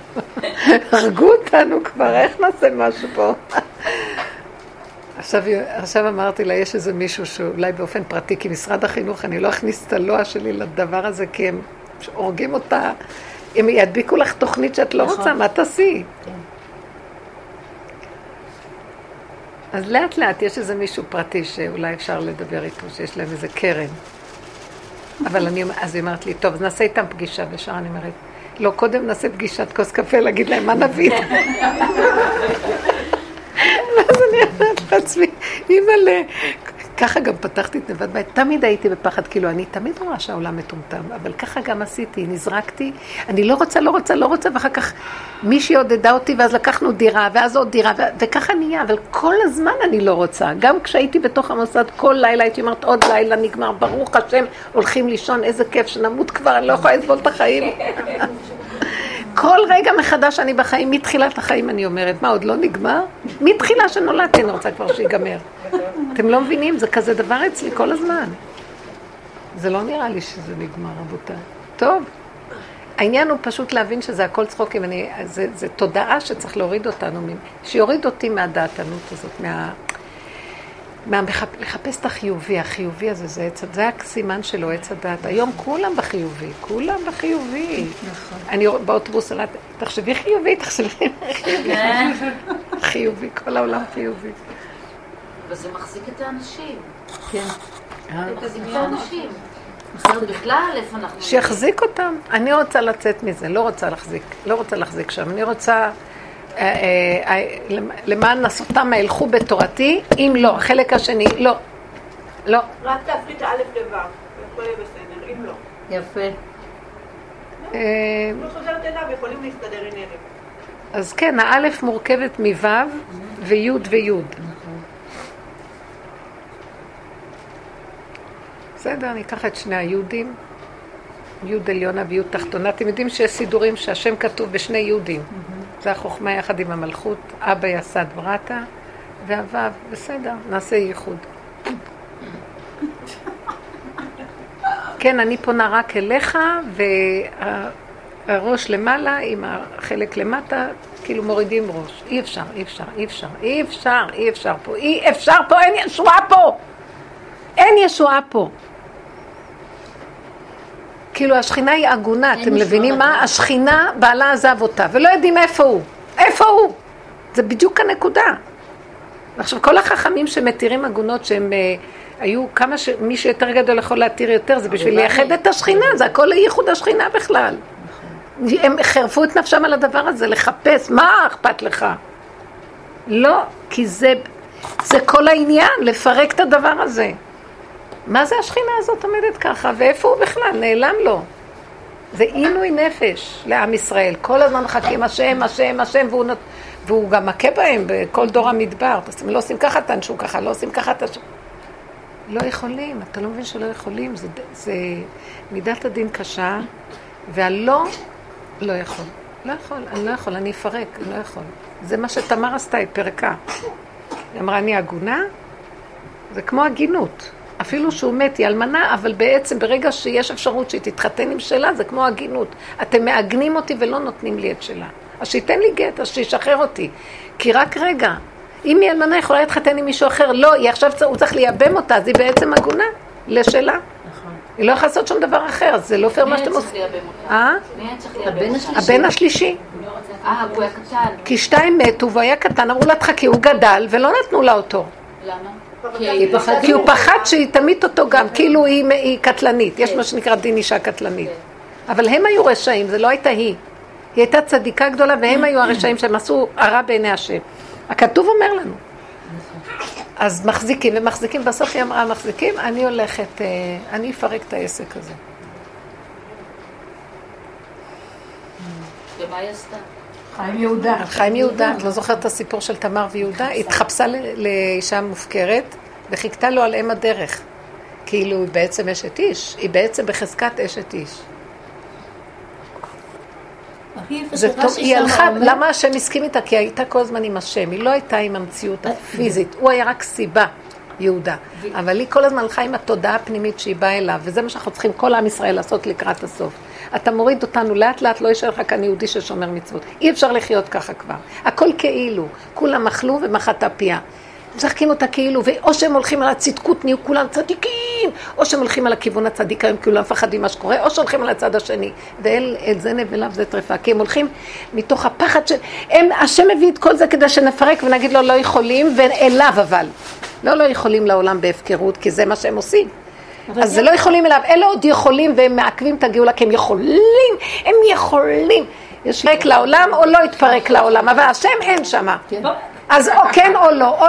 הרגו אותנו כבר, איך נעשה משהו פה? עכשיו, עכשיו אמרתי לה, יש איזה מישהו שאולי באופן פרטי, כי משרד החינוך, אני לא אכניס את הלוע שלי לדבר הזה, כי הם הורגים אותה. הם ידביקו לך תוכנית שאת לא נכון. רוצה, מה תעשי? אז לאט לאט יש איזה מישהו פרטי שאולי אפשר לדבר איתו, שיש להם איזה קרן. אבל אני, אז היא אומרת לי, טוב, אז נעשה איתם פגישה, וישר אני אומרת, לא, קודם נעשה פגישת כוס קפה, להגיד להם מה נביא. ואז אני אומרת לעצמי, אימא'לה, ככה גם פתחתי את נבד בית. תמיד הייתי בפחד, כאילו, אני תמיד רואה שהעולם מטומטם, אבל ככה גם עשיתי, נזרקתי. אני לא רוצה, לא רוצה, לא רוצה, ואחר כך מישהי עודדה אותי, ואז לקחנו דירה, ואז עוד דירה, ו- וככה נהיה, אבל כל הזמן אני לא רוצה. גם כשהייתי בתוך המוסד, כל לילה הייתי אומרת, עוד לילה נגמר, ברוך השם, הולכים לישון, איזה כיף שנמות כבר, אני לא יכולה לסבול את החיים. כל רגע מחדש אני בחיים, מתחילת החיים אני אומרת, מה, עוד לא נגמר? מתחילה שנולדתי אני רוצה כבר שיגמר. אתם לא מבינים, זה כזה דבר אצלי כל הזמן. זה לא נראה לי שזה נגמר, רבותיי. טוב. העניין הוא פשוט להבין שזה הכל צחוקים, אני, זה, זה תודעה שצריך להוריד אותנו, שיוריד אותי מהדעתנות הזאת, מה... מהמחפ... לחפש את החיובי, החיובי הזה, זה, עץ, זה הסימן שלו, עץ הדת. היום כולם בחיובי, כולם בחיובי. נכון. אני באוטובוס, תחשבי חיובי, תחשבי חיובי. חיובי, כל העולם חיובי. וזה מחזיק את האנשים. כן. את האנשים. בכלל, איפה אנחנו... שיחזיק אותם. אני רוצה לצאת מזה, לא רוצה להחזיק, לא רוצה להחזיק שם. אני רוצה... אה, אה, למען נסותם ילכו בתורתי, אם לא, החלק השני, לא. לא. רק תהפכי את האלף לבב, והכל יהיה בסדר, אם לא. יפה. אה, לא חוזרת אליו, יכולים להסתדר עם ערב. אז כן, האלף מורכבת מו' וי' וי'. בסדר, אני אקח את שני היהודים, י' עליונה וי' תחתונה. אתם יודעים שיש סידורים שהשם כתוב בשני יהודים. זה החוכמה יחד עם המלכות, אבא יסד ברטה, והוו, בסדר, נעשה ייחוד. כן, אני פונה רק אליך, והראש למעלה עם החלק למטה, כאילו מורידים ראש. אי אפשר, אי אפשר, אי אפשר, אי אפשר, אי אפשר פה, אי אפשר פה, אין ישועה פה! אין ישועה פה. כאילו השכינה היא עגונה, אתם מבינים מה? השכינה, בעלה עזב אותה, ולא יודעים איפה הוא. איפה הוא? זה בדיוק הנקודה. עכשיו, כל החכמים שמתירים עגונות שהם אה, היו כמה ש... מי שיותר גדול יכול להתיר יותר, זה בשביל לייחד את השכינה, זה הכל ייחוד השכינה בכלל. הם חירפו את נפשם על הדבר הזה, לחפש, מה אכפת לך? לא, כי זה, זה כל העניין, לפרק את הדבר הזה. מה זה השכינה הזאת עומדת ככה, ואיפה הוא בכלל? נעלם לו. זה עינוי נפש לעם ישראל. כל הזמן מחכים השם, השם, השם, והוא, נות... והוא גם מכה בהם בכל דור המדבר. אז הם לא עושים ככה, תנשו ככה, לא עושים ככה, תנשו. לא יכולים, אתה לא מבין שלא יכולים. זה, זה מידת הדין קשה, והלא, לא יכול. לא יכול, אני לא יכול, אני אפרק, אני לא יכול. זה מה שתמר עשתה, היא פרקה. היא אמרה, אני עגונה? זה כמו הגינות. אפילו שהוא מת, היא אלמנה, אבל בעצם ברגע שיש אפשרות שהיא תתחתן עם שלה, זה כמו הגינות. אתם מעגנים אותי ולא נותנים לי את שלה. אז שייתן לי גט, אז שישחרר אותי. כי רק רגע, אם היא אלמנה יכולה להתחתן עם מישהו אחר, לא, היא עכשיו, הוא צריך לייבם אותה, אז היא בעצם עגונה לשלה. נכון. היא לא יכולה לעשות שום דבר אחר, זה לא פייר מה שאתם עושים. אה? הבן הבן השלישי. אה, הוא היה קטן. כי שתיים מתו והוא היה קטן, אמרו לה תחכי, הוא גדל ולא נתנו לה אותו. למה? כי הוא פחד שהיא תמית אותו גם, כאילו היא, קטלנית, יש מה שנקרא דין אישה קטלנית. אבל הם היו רשעים, זה לא הייתה היא. היא הייתה צדיקה גדולה והם היו הרשעים שהם עשו הרע בעיני השם. הכתוב אומר לנו. אז מחזיקים ומחזיקים, בסוף היא אמרה מחזיקים, אני הולכת, אני אפרק את העסק הזה. ומה היא עשתה? חיים יהודה. על חיים יהודה, את לא זוכרת את הסיפור של תמר ויהודה? היא התחפשה לאישה מופקרת וחיכתה לו על אם הדרך. כאילו היא בעצם אשת איש, היא בעצם בחזקת אשת איש. זה טוב, היא הלכה, למה השם הסכים איתה? כי הייתה כל הזמן עם השם, היא לא הייתה עם המציאות הפיזית, הוא היה רק סיבה, יהודה. אבל היא כל הזמן הלכה עם התודעה הפנימית שהיא באה אליו, וזה מה שאנחנו צריכים כל עם ישראל לעשות לקראת הסוף. אתה מוריד אותנו לאט לאט, לא יישאר לך כאן יהודי ששומר מצוות. אי אפשר לחיות ככה כבר. הכל כאילו, כולם אכלו ומחתה פיה. משחקים אותה כאילו, או שהם הולכים על הצדקות, נהיו כולם צדיקים, או שהם הולכים על הכיוון הצדיק, היום כולם מפחדים מה שקורה, או שהולכים על הצד השני. ואל זה נבלה וזה טרפה, כי הם הולכים מתוך הפחד של... הם, השם מביא את כל זה כדי שנפרק ונגיד לו לא יכולים, ואליו אבל. לא לא יכולים לעולם בהפקרות, כי זה מה שהם עושים. אז זה לא יכולים אליו, אלה עוד יכולים והם מעכבים את הגאולה, כי הם יכולים, הם יכולים. יתפרק לעולם או לא יתפרק לעולם, אבל השם אין שמה. אז או כן או לא. או...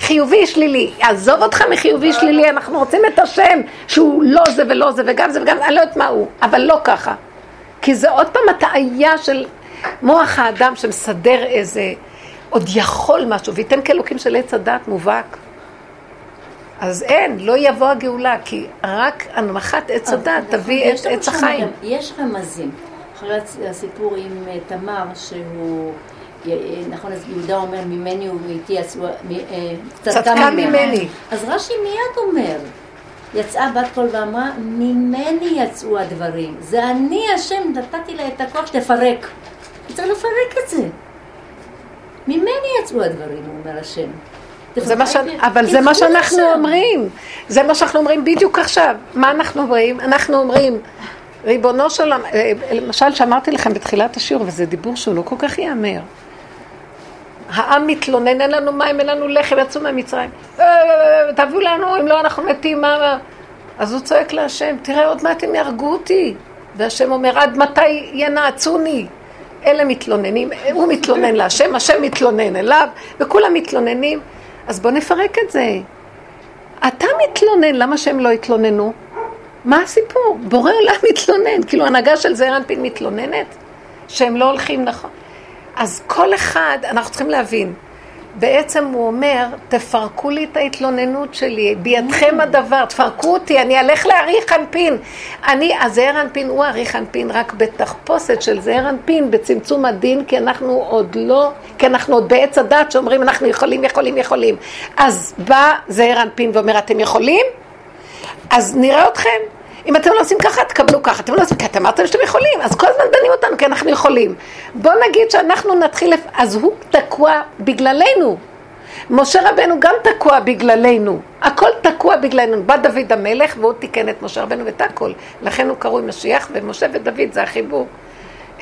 חיובי שלילי. עזוב אותך מחיובי שלילי, אנחנו רוצים את השם שהוא לא זה ולא זה וגם זה וגם זה, אני לא יודעת מה הוא, אבל לא ככה. כי זה עוד פעם הטעיה של מוח האדם שמסדר איזה, עוד יכול משהו, וייתן כאלוקים של עץ הדת מובהק. אז אין, לא יבוא הגאולה, כי רק הנמכת עץ הדת תביא את עץ החיים. יש רמזים. אחרי הסיפור עם אה, תמר, שהוא, אה, נכון, אז יהודה אומר, ממני ומאיתי מ- אה, צדקה ממני. אז רש"י מיד אומר, יצאה בת קול ואמרה, ממני יצאו הדברים. זה אני השם, נתתי לה את הכוח שתפרק. צריך לפרק את זה. ממני יצאו הדברים, אומר השם. זה מה ש... אבל זה מה שאנחנו. אומרים. זה מה שאנחנו אומרים בדיוק עכשיו. מה אנחנו אומרים? אנחנו אומרים, ריבונו של עולם, אה, למשל שאמרתי לכם בתחילת השיעור, וזה דיבור שהוא לא כל כך ייאמר. העם מתלונן, אין לנו מים, אין לנו לחם, יצאו מהמצרים. "אה, תביאו לנו, אם לא אנחנו מתים, מה... מה?" אז הוא צועק להשם, תראה, עוד מעט הם יהרגו אותי. והשם אומר, עד מתי ינעצוני? אלה מתלוננים, הוא מתלונן להשם, השם מתלונן אליו, וכולם מתלוננים. אז בוא נפרק את זה. אתה מתלונן, למה שהם לא יתלוננו? מה הסיפור? בורא עולם מתלונן, כאילו הנהגה של זעיר אנפין מתלוננת, שהם לא הולכים נכון. אז כל אחד, אנחנו צריכים להבין, בעצם הוא אומר, תפרקו לי את ההתלוננות שלי, בידכם הדבר, תפרקו אותי, אני אלך להאריך אנפין. אני, הזעיר אנפין הוא האריך אנפין רק בתחפושת של זעיר אנפין, בצמצום הדין, כי אנחנו עוד לא, כי אנחנו עוד בעץ הדת שאומרים אנחנו יכולים, יכולים, יכולים. אז בא זעיר אנפין ואומר, אתם יכולים? אז נראה אתכם. אם אתם לא עושים ככה, תקבלו ככה. אתם לא עושים ככה, אתם אמרתם שאתם יכולים, אז כל הזמן דנים אותנו כי אנחנו יכולים. בואו נגיד שאנחנו נתחיל, לפ... אז הוא תקוע בגללנו. משה רבנו גם תקוע בגללנו. הכל תקוע בגללנו. בא דוד המלך והוא תיקן את משה רבנו ואת הכל. לכן הוא קרוי משיח, ומשה ודוד זה החיבור.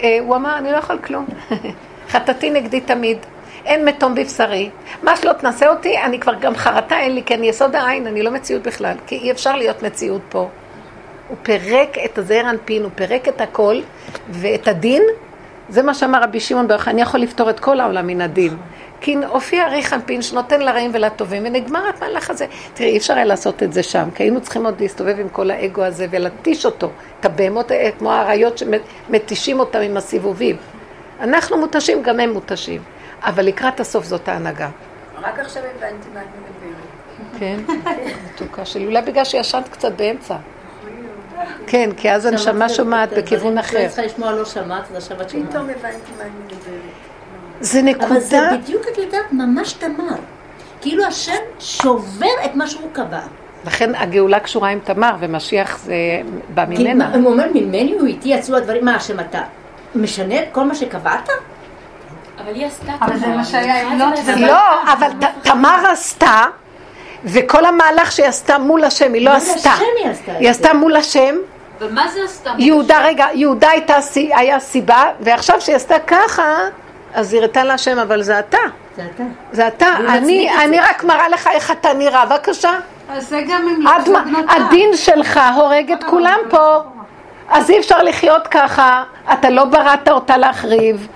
אה, הוא אמר, אני לא יכול כלום. חטאתי נגדי תמיד. אין מתום בבשרי. מה שלא תנסה אותי, אני כבר גם חרטה אין לי, כי אני יסוד העין, אני לא מציאות בכלל. כי אי אפשר להיות מציאות פה. הוא פירק את הזעיר אנפין, הוא פירק את הכל, ואת הדין, זה מה שאמר רבי שמעון ברוך, אני יכול לפתור את כל העולם מן הדין. כי הופיע אריך אנפין שנותן לרעים ולטובים, ונגמר המהלך הזה. תראי, אי אפשר היה לעשות את זה שם, כי היינו צריכים עוד להסתובב עם כל האגו הזה ולהתיש אותו. את הבהמות, האלה, כמו האריות שמתישים אותם עם הסיבובים. אנחנו מותשים, גם הם מותשים. אבל לקראת הסוף זאת ההנהגה. רק עכשיו הבנתי מה את מדברת. כן, מתוקה שלי. אולי בגלל שישנת קצת באמצע. כן, כי אז הנשמה שומעת בכיוון אחר. את צריכה לשמוע לא שמעת, אז עכשיו את שומעת. פתאום הבנתי מה אני מדברת. זה אבל זה נקודה... בדיוק, את יודעת, ממש תמר. כאילו השם שובר את מה שהוא קבע. לכן הגאולה קשורה עם תמר, ומשיח זה בא ממנה. הוא אומר, ממני הוא איתי יצאו הדברים, מה השם אתה? משנה את כל מה שקבעת? אבל היא עשתה אבל זה מה שהיה ו- לא, אבל תמר עשתה, וכל המהלך שהיא עשתה מול השם, היא לא מול עשתה. השם היא עשתה את היא עשתה מול השם. ומה זה עשתה? יהודה, רגע, יהודה הייתה, היה סיבה, ועכשיו שהיא עשתה ככה, אז היא הראתה להשם, אבל זה אתה. זה אתה. זה אתה. אני, אני. רק מראה לך איך אתה נראה, בבקשה. אז זה גם עד מה- בנותיו. הדין שלך הורג את כולם פה. אז אי אפשר לחיות ככה, אתה לא בראת אותה להחריב.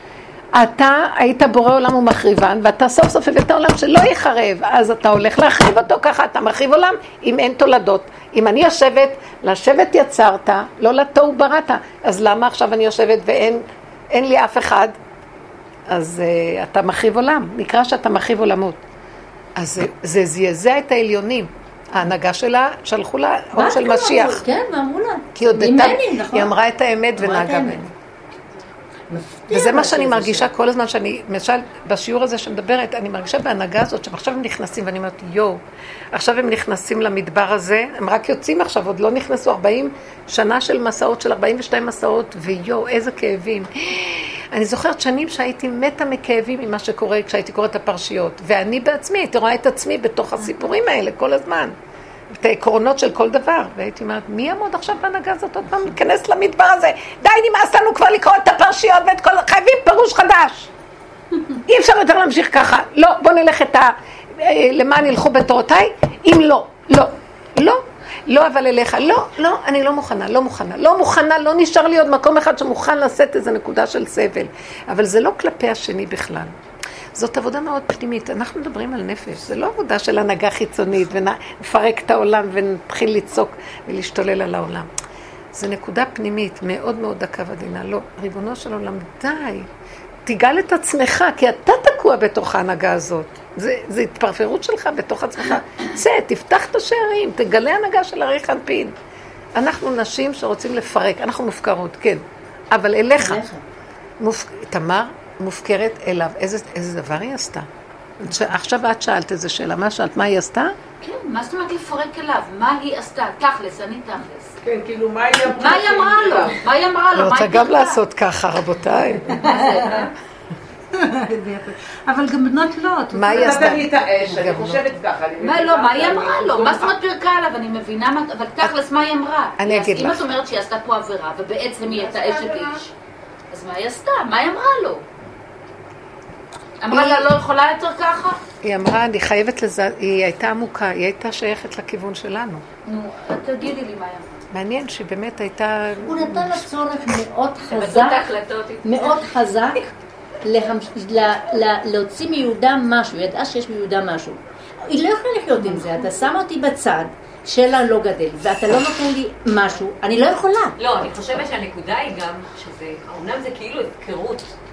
אתה היית בורא עולם ומחריבן, ואתה סוף סוף הבאת עולם שלא יחרב, אז אתה הולך להחריב אותו ככה, אתה מחריב עולם אם אין תולדות. אם אני יושבת, לשבת יצרת, לא לתוהו בראת, אז למה עכשיו אני יושבת ואין אין לי אף אחד? אז uh, אתה מחריב עולם, נקרא שאתה מחריב עולמות. אז זה- זה זעזע את העליונים. ההנהגה שלה, שלחו לה אור של משיח. כן, ואמרו לה. כי הודתה, נכון. היא אמרה את האמת ונהגה האמת. מפתיע וזה מה שאני מרגישה. כל הזמן שאני, למשל, בשיעור הזה שמדברת, אני מרגישה בהנהגה הזאת, שעכשיו הם נכנסים, ואני אומרת, יואו, עכשיו הם נכנסים למדבר הזה, הם רק יוצאים עכשיו, עוד לא נכנסו 40 שנה של מסעות, של 42 מסעות, ויואו, איזה כאבים. אני זוכרת שנים שהייתי מתה מכאבים ממה שקורה כשהייתי קוראת את הפרשיות, ואני בעצמי הייתי רואה את עצמי בתוך הסיפורים האלה כל הזמן. את העקרונות של כל דבר, והייתי אומרת, מי יעמוד עכשיו בהנהגה הזאת עוד פעם להיכנס למדבר הזה? די, נמאס לנו כבר לקרוא את הפרשיות ואת כל... חייבים פירוש חדש. אי אפשר יותר להמשיך ככה. לא, בוא נלך את ה... אה, למען ילכו בתורותיי? אם לא, לא, לא. לא אבל אליך, לא, לא, אני לא מוכנה, לא מוכנה, לא מוכנה, לא נשאר לי עוד מקום אחד שמוכן לשאת איזה נקודה של סבל. אבל זה לא כלפי השני בכלל. זאת עבודה מאוד פנימית. אנחנו מדברים על נפש, זה לא עבודה של הנהגה חיצונית, ונפרק את העולם ונתחיל לצעוק ולהשתולל על העולם. זה נקודה פנימית, מאוד מאוד דקה ועדינה. לא, ריבונו של עולם, די. תגאל את עצמך, כי אתה תקוע בתוך ההנהגה הזאת. זה התפרפרות שלך בתוך עצמך. צא, תפתח את השערים, תגלה הנהגה של ארי חנפין. אנחנו נשים שרוצים לפרק, אנחנו מופקרות, כן. אבל אליך. מופ... תמר מופקרת אליו. איזה, איזה דבר היא עשתה? ש... עכשיו את שאלת איזה שאלה. מה שאלת? מה היא עשתה? כן, מה זאת אומרת לפרק אליו? מה היא עשתה? תכלס, אני תכלס. כן, כאילו, מה היא אמרה? מה היא אמרה לו? מה היא אמרה לו? אני רוצה גם? לעשות ככה, רבותיי. אבל גם בנות לא. את מה היא רוצה- עשתה? נתן לי את האש, אני חושבת ככה. מה, לא, מה היא אמרה לו? מה זאת אומרת פירקה עליו? אני מבינה מה... אבל תכלס, מה היא אמרה? אני אגיד אם לך. את אומרת שהיא עשתה פה עבירה, ובעצם היא הייתה אשת איש, אז מה היא עשתה? מה היא אמרה לו? אמרה לה, לא יכולה יותר ככה? היא אמרה, אני חייבת לזה, היא הייתה עמוקה, היא הייתה שייכת לכיוון שלנו. נו, תגידי לי מה היא אמרה. מעניין שהיא באמת הייתה... הוא נתן לה צורך מאוד חזק. מאוד חזק. להוציא מיהודה משהו, היא ידעה שיש מיהודה משהו. היא לא יכולה לחיות עם זה, אתה שם אותי בצד, שלה לא גדל, ואתה לא נותן לי משהו, אני לא יכולה. לא, אני חושבת שהנקודה היא גם שזה, אומנם זה כאילו הפקרות אה,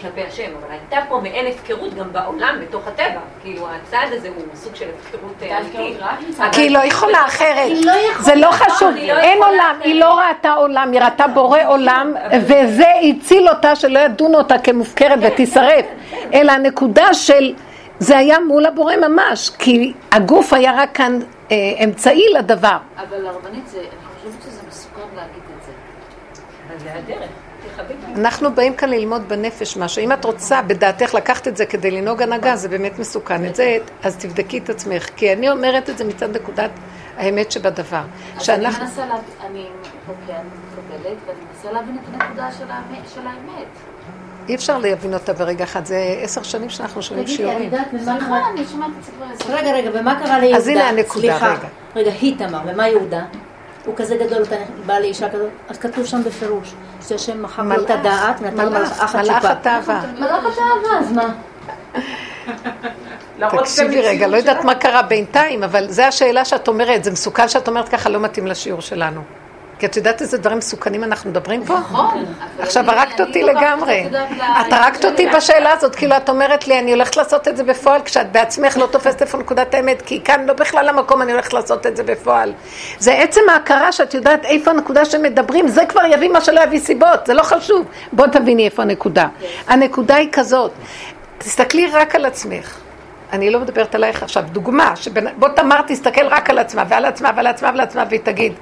כלפי השם, אבל הייתה פה מעין הפקרות גם בעולם, בתוך הטבע. כאילו, הצעד הזה הוא סוג של הפקרות אה, אמיתית. אבל- כי היא לא יכולה אחרת. לא. זה לא חשוב, לא אין עולם. היא לא ראתה עולם, היא ראתה בורא עולם, וזה הציל אותה שלא ידונו אותה כמופקרת ותישרף. אלא הנקודה של, זה היה מול הבורא ממש, כי הגוף היה רק כאן אה, אמצעי לדבר. אבל הרבנית, זה- אני חושבת שזה מסוכן להגיד את זה. אז זה הדרך. אנחנו באים כאן ללמוד בנפש משהו. אם את רוצה בדעתך לקחת את זה כדי לנהוג הנהגה, זה באמת מסוכן. את זה, אז תבדקי את עצמך. כי אני אומרת את זה מצד נקודת האמת שבדבר. אז אני. מנסה להבין, אני אני מקבלת, ואני מנסה להבין את הנקודה של האמת-. אי אפשר להבין אותה ברגע אחד. זה עשר שנים שאנחנו שומעים תגידי, את שיעורים. יודעת סליחה, קרה? אני שומעת את זה כבר עשר רגע, רגע, ומה קרה ליהודה? אז הנה הנקודה, סליחה, רגע. רגע, היא תמר, ומה יהודה? הוא כזה גדול, אתה בא לאישה כזאת, אז כתוב שם בפירוש, שהשם מחק לו את הדעת, ונתן לו מלאך, מלאך מלאך. התאווה. מלאך התאווה, אז מה? את תקשיבי רגע, לא יודעת. מה קרה בינתיים, אבל זו השאלה שאת אומרת, זה מסוכן שאת אומרת ככה, לא מתאים לשיעור שלנו. כי את יודעת איזה דברים מסוכנים אנחנו מדברים פה? נכון. עכשיו הרגת אותי לגמרי. את הרגת אותי בשאלה הזאת, כאילו את אומרת לי, אני הולכת לעשות את זה בפועל, כשאת בעצמך לא תופסת איפה נקודת האמת, כי כאן לא בכלל המקום, אני הולכת לעשות את זה בפועל. זה עצם ההכרה שאת יודעת איפה הנקודה שמדברים, זה כבר יביא מה שלא יביא סיבות, זה לא חשוב. בוא תביני איפה הנקודה. הנקודה היא כזאת, תסתכלי רק על עצמך. אני לא מדברת עלייך עכשיו, דוגמה, שבנ... בוא תמר תסתכל רק על עצמה, ועל עצמה, ועל עצמה, ועל עצמה, והיא תגיד,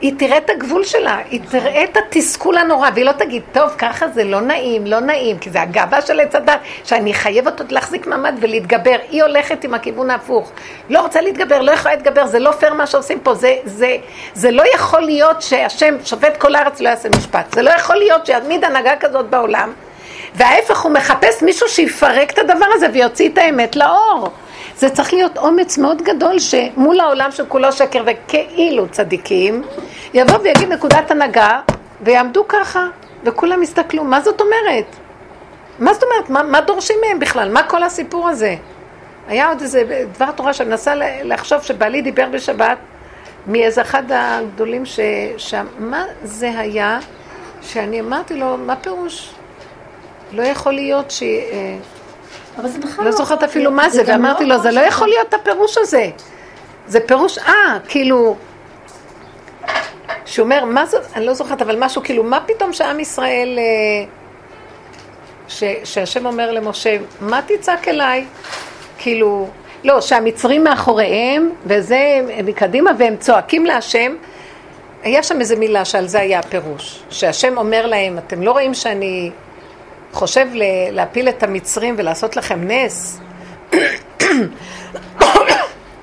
היא תראה את הגבול שלה, היא תראה את התסכול הנורא, והיא לא תגיד, טוב, ככה זה לא נעים, לא נעים, כי זה הגאווה של עץ הדת, שאני חייבת עוד להחזיק מעמד ולהתגבר. היא הולכת עם הכיוון ההפוך. לא רוצה להתגבר, לא יכולה להתגבר, זה לא פייר מה שעושים פה, זה, זה, זה לא יכול להיות שהשם שופט כל הארץ לא יעשה משפט. זה לא יכול להיות שיעמיד הנהגה כזאת בעולם, וההפך, הוא מחפש מישהו שיפרק את הדבר הזה ויוציא את האמת לאור. זה צריך להיות אומץ מאוד גדול שמול העולם שכולו שקר וכאילו צדיקים, יבוא ויגיד נקודת הנהגה ויעמדו ככה, וכולם יסתכלו, מה זאת אומרת? מה זאת אומרת? מה, מה דורשים מהם בכלל? מה כל הסיפור הזה? היה עוד איזה דבר תורה שאני מנסה לחשוב שבעלי דיבר בשבת מאיזה אחד הגדולים ש... שם, מה זה היה שאני אמרתי לו, מה פירוש? לא יכול להיות ש... אבל זה בכלל לא זוכרת אפילו מה זה, גם ואמרתי לא לו, זה לא יכול להיות הפירוש הזה. זה פירוש, אה, כאילו, שהוא אומר, מה זאת, אני לא זוכרת, אבל משהו, כאילו, מה פתאום שעם ישראל, אה, ש, שהשם אומר למשה, מה תצעק אליי? כאילו, לא, שהמצרים מאחוריהם, וזה מקדימה, והם צועקים להשם. היה שם איזו מילה שעל זה היה הפירוש, שהשם אומר להם, אתם לא רואים שאני חושב להפיל את המצרים ולעשות לכם נס?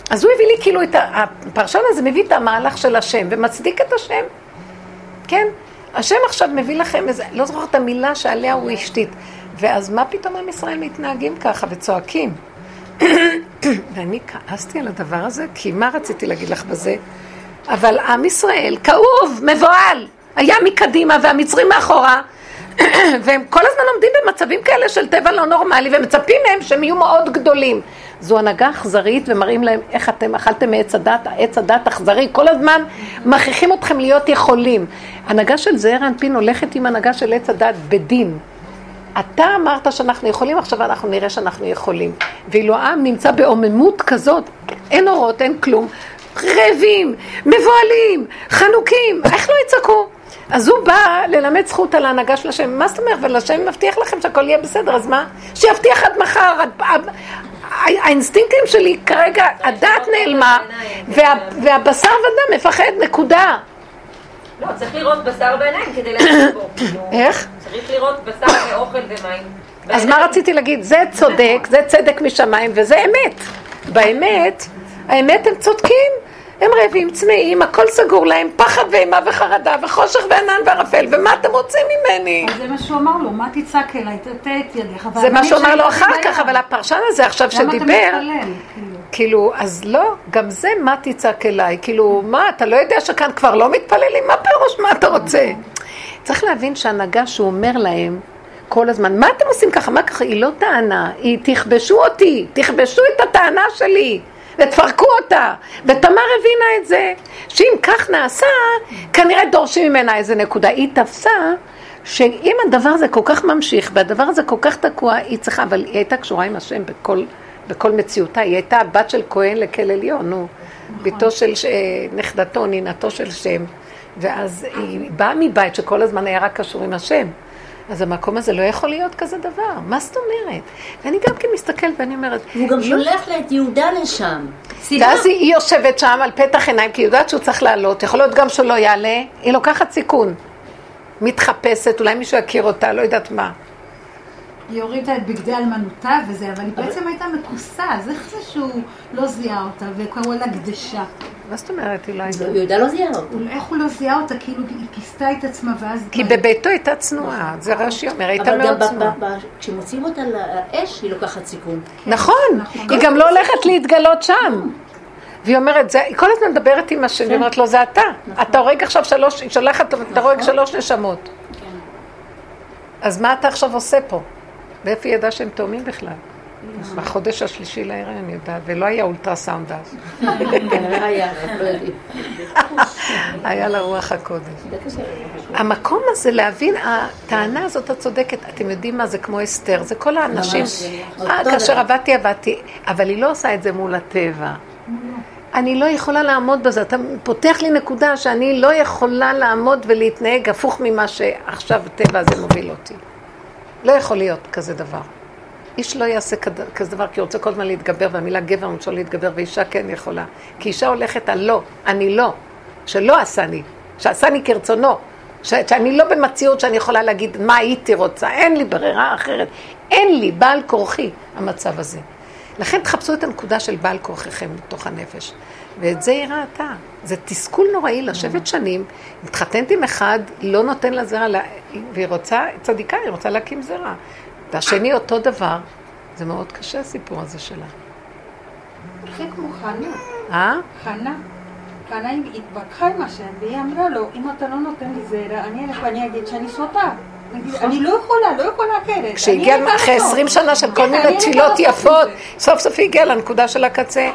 אז הוא הביא לי כאילו את. הפרשן הזה מביא את המהלך של השם ומצדיק את השם. כן? השם עכשיו מביא לכם איזה, לא זוכרת את המילה שעליה הוא השתית. ואז מה פתאום עם ישראל מתנהגים ככה וצועקים? ואני כעסתי על הדבר הזה, כי מה רציתי להגיד לך בזה? אבל עם ישראל כאוב, מבוהל, היה מקדימה והמצרים מאחורה, והם כל הזמן עומדים במצבים כאלה של טבע לא נורמלי, ומצפים מהם שהם יהיו מאוד גדולים. זו הנהגה אכזרית, ומראים להם איך אתם אכלתם מעץ הדת, עץ הדת אכזרי, כל הזמן מכריחים אתכם להיות יכולים. הנהגה של זעיר אנפין הולכת עם הנהגה של עץ הדת בדין. אתה אמרת שאנחנו יכולים, עכשיו אנחנו נראה שאנחנו יכולים. ואילו העם נמצא בעוממות כזאת, אין אורות, אין כלום, רעבים, מבוהלים, חנוקים, איך לא יצעקו? אז הוא בא ללמד זכות על ההנהגה של השם. מה זאת אומרת? אבל השם מבטיח לכם שהכל יהיה בסדר, אז מה? שיבטיח עד מחר. עד, האינסטינקטים שלי כרגע, הדעת נעלמה, וה, והבשר ודם מפחד, נקודה. לא, צריך לראות בשר בעיניים כדי להגיד בו. איך? צריך לראות בשר ואוכל ומים. אז מה רציתי להגיד? זה צודק, זה צדק משמיים, וזה אמת. באמת, האמת הם צודקים. הם רעבים, צמאים, הכל סגור להם, פחד ואימה וחרדה, וחושך וענן וערפל, ומה אתם רוצים ממני? אז זה מה שהוא אמר לו, מה תצעק אליי, תטה את ידיך. זה מה שהוא אמר לו אחר כך, אבל הפרשן הזה עכשיו שדיבר? כאילו? כאילו, אז לא, גם זה מה תצעק אליי, כאילו, מה, אתה לא יודע שכאן כבר לא מתפללים? מה פירוש, מה אתה רוצה? צריך להבין שהנהגה שהוא אומר להם, כל הזמן, מה אתם עושים ככה, מה ככה? היא לא טענה, היא תכבשו אותי, תכבשו את הטענה שלי. ותפרקו אותה. ותמר הבינה את זה, שאם כך נעשה, כנראה דורשים ממנה איזה נקודה. היא תפסה שאם הדבר הזה כל כך ממשיך, והדבר הזה כל כך תקוע, היא צריכה, אבל היא הייתה קשורה עם השם בכל, בכל מציאותה. היא הייתה בת של כהן לכל עליון, נו. ביתו של, ש- נכדתו, נינתו של שם. ואז היא באה מבית שכל הזמן היה רק קשור עם השם. אז המקום הזה לא יכול להיות כזה דבר, מה זאת אומרת? ואני גם כן מסתכלת ואני אומרת... והוא גם לא- שולח לה את יהודה לשם. ואז היא, היא יושבת שם על פתח עיניים, כי היא יודעת שהוא צריך לעלות, יכול להיות גם שהוא לא יעלה, היא לוקחת סיכון. מתחפשת, אולי מישהו יכיר אותה, לא יודעת מה. היא הורידה את בגדי אלמנותה וזה, אבל היא בעצם הייתה מכוסה, אז איך זה שהוא לא זיהה אותה וקראו לה קדשה? מה זאת אומרת, היא לא הייתה? יהודה לא זיהה אותה. איך הוא לא זיהה אותה? כאילו היא כיסתה את עצמה ואז... כי בביתו הייתה צנועה, זה רש"י אומר, הייתה אבל גם מאוד ב- צנועה. ב- ב- כשמוציאים אותה לאש, היא לוקחת סיכון. נכון, היא גם לא הולכת להתגלות שם. והיא אומרת, זה- היא כל הזמן מדברת עם השם, היא אומרת לו, זה אתה. אתה הורג עכשיו שלוש, היא שולחת אתה הורג שלוש נשמות. אז מה אתה עכשיו עושה פה? ואיפה היא ידעה שהם תאומים בכלל? בחודש השלישי להיריון היא יודעת, ולא היה אולטרסאונד אז. כנראה היה, לה רוח הקודש. המקום הזה להבין, הטענה הזאת הצודקת, אתם יודעים מה זה כמו אסתר, זה כל האנשים. אה, כאשר. עבדתי עבדתי, אבל היא לא עושה את זה מול הטבע. אני לא יכולה לעמוד בזה, אתה פותח לי נקודה שאני לא יכולה לעמוד ולהתנהג הפוך ממה שעכשיו הטבע הזה מוביל אותי. לא יכול להיות כזה דבר. איש לא יעשה כזה דבר, כי הוא רוצה כל הזמן להתגבר, והמילה גבר מלשון להתגבר, ואישה כן יכולה. כי אישה הולכת על לא, אני לא, שלא עשני, שעשני כרצונו, ש- שאני לא במציאות שאני יכולה להגיד מה הייתי רוצה, אין לי ברירה אחרת, אין לי בעל כורחי המצב הזה. לכן תחפשו את הנקודה של בעל כורחכם בתוך הנפש. ואת זה היא ראתה. זה תסכול נוראי לשבת שנים, מתחתנת עם אחד, לא נותן לה זרע, והיא רוצה, צדיקה, היא רוצה להקים זרע. והשני אותו דבר, זה מאוד קשה הסיפור הזה שלה. זה כמו חנה. אה? חנה. חנה התווכחה עם השם, והיא אמרה לו, אם אתה לא נותן לי זרע, אני אלך ואני אגיד שאני סוטה. אני לא יכולה, לא יכולה אחרת. כשהגיעה אחרי לעשות. עשרים שנה של כל כן, מיני תפילות את יפות. סוף סוף היא הגיעה לנקודה של הקצה.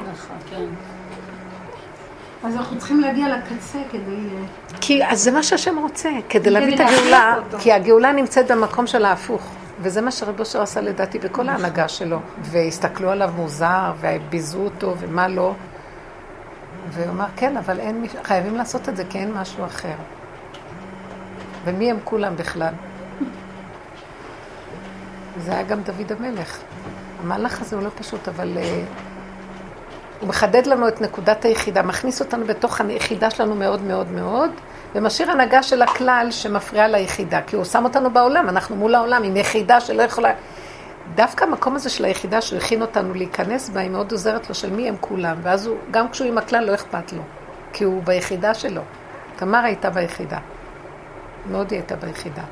אז אנחנו צריכים להגיע לקצה כדי... אה, כי אז זה מה שהשם רוצה, כדי להביא את הגאולה. כי הגאולה נמצאת במקום של ההפוך. וזה מה שרב אושר עשה לדעתי בכל ההנהגה שלו. והסתכלו עליו מוזר, וביזו אותו, ומה לא. והוא אמר, כן, אבל אין, חייבים לעשות את זה, כי אין משהו אחר. ומי הם כולם בכלל? זה היה גם דוד המלך. המהלך הזה הוא לא פשוט, אבל אה, הוא מחדד לנו את נקודת היחידה, מכניס אותנו בתוך היחידה שלנו מאוד מאוד מאוד, ומשאיר הנהגה של הכלל שמפריעה ליחידה, כי הוא שם אותנו בעולם, אנחנו מול העולם עם יחידה שלא יכולה... דווקא המקום הזה של היחידה שהוא הכין אותנו להיכנס בה, היא מאוד עוזרת לו של מי הם כולם, ואז הוא, גם כשהוא עם הכלל לא אכפת לו, כי הוא ביחידה שלו. תמר הייתה ביחידה. מאוד היא הייתה ביחידה.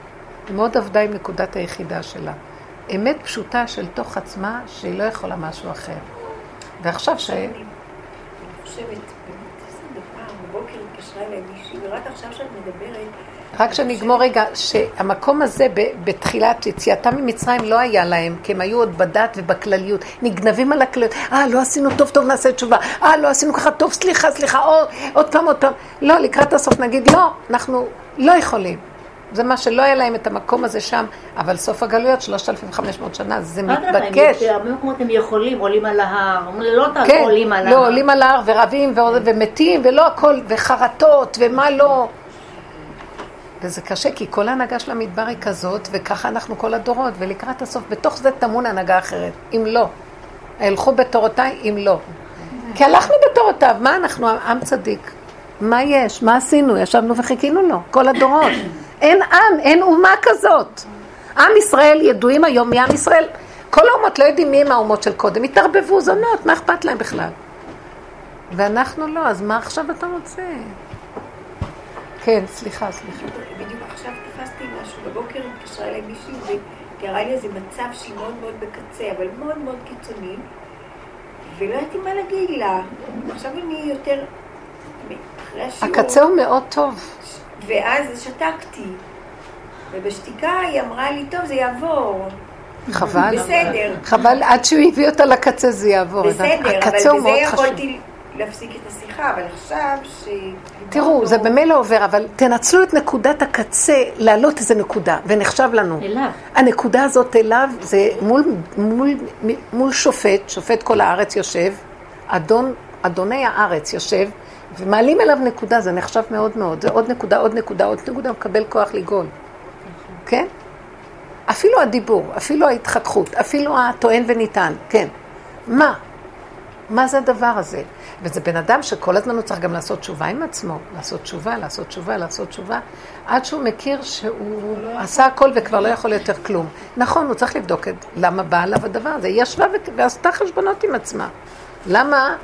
היא מאוד עבדה עם נקודת היחידה שלה. אמת פשוטה של תוך עצמה, שהיא לא יכולה משהו אחר. ועכשיו ש... אני חושבת, באמת, איזה דבר, בבוקר התקשרה אליי מישהי, ורק עכשיו שאת מדברת, רק שנגמור רגע, שהמקום הזה בתחילת יציאתם ממצרים לא היה להם, כי הם היו עוד בדת ובכלליות. נגנבים על הכלליות. אה, לא עשינו טוב, טוב, נעשה תשובה. אה, לא עשינו ככה טוב, סליחה, סליחה, עוד פעם, עוד פעם. לא, לקראת הסוף נגיד, לא, אנחנו לא יכולים. זה מה שלא היה להם את המקום הזה שם, אבל סוף הגלויות, 3,500 שנה, זה מתבקש. הרבה מקומות הם יכולים, עולים על ההר, לא כן, עולים על לא, ההר. עולים על ההר ורבים ו- ומתים ולא הכל, וחרטות ומה לא. וזה קשה, כי כל ההנהגה של המדבר היא כזאת, וככה אנחנו כל הדורות, ולקראת הסוף, בתוך זה טמון הנהגה אחרת, אם לא. הלכו בתורותיי, אם לא. כי הלכנו בתורותיו, מה אנחנו, עם צדיק? מה יש? מה עשינו? ישבנו וחיכינו לו, כל הדורות. אין עם, אין אומה כזאת. עם ישראל ידועים היום מי עם ישראל. כל האומות לא יודעים מי הם האומות של קודם, התערבבו זונות, מה אכפת להם בכלל? ואנחנו לא, אז מה עכשיו אתה רוצה? כן, סליחה, סליחה. בדיוק עכשיו תפסתי משהו, בבוקר התקשרה אליי מישהי ותיארה לי איזה מצב שהיא מאוד מאוד בקצה, אבל מאוד מאוד קיצוני, ולא ידעתי מה להגיד לה. עכשיו אני יותר... אחרי השיעור... הקצה הוא מאוד טוב. ואז שתקתי. ובשתיקה היא אמרה לי, טוב, זה יעבור. חבל. בסדר. חבל, עד שהוא הביא אותה לקצה זה יעבור. בסדר, אבל בזה. יכולתי להפסיק את השיחה, אבל עכשיו ש... תראו, זה במילא עובר, אבל תנצלו את נקודת הקצה, להעלות איזה נקודה, ונחשב לנו. אליו. הנקודה הזאת אליו, זה מול, מול, מול שופט, שופט כל הארץ יושב, אדון, אדוני הארץ יושב, ומעלים אליו נקודה, זה נחשב מאוד מאוד. זה עוד נקודה, עוד נקודה, עוד נקודה, מקבל כוח לגאול. כן? אפילו הדיבור, אפילו ההתחככות, אפילו הטוען וניתן, כן. מה? מה זה הדבר הזה? וזה בן אדם שכל הזמן הוא צריך גם לעשות תשובה עם עצמו, לעשות תשובה, לעשות תשובה, לעשות תשובה, עד שהוא מכיר שהוא עשה הכל וכבר לא יכול יותר כלום. נכון, הוא צריך לבדוק את למה בא עליו הדבר הזה. היא ישבה ועשתה חשבונות עם עצמה. למה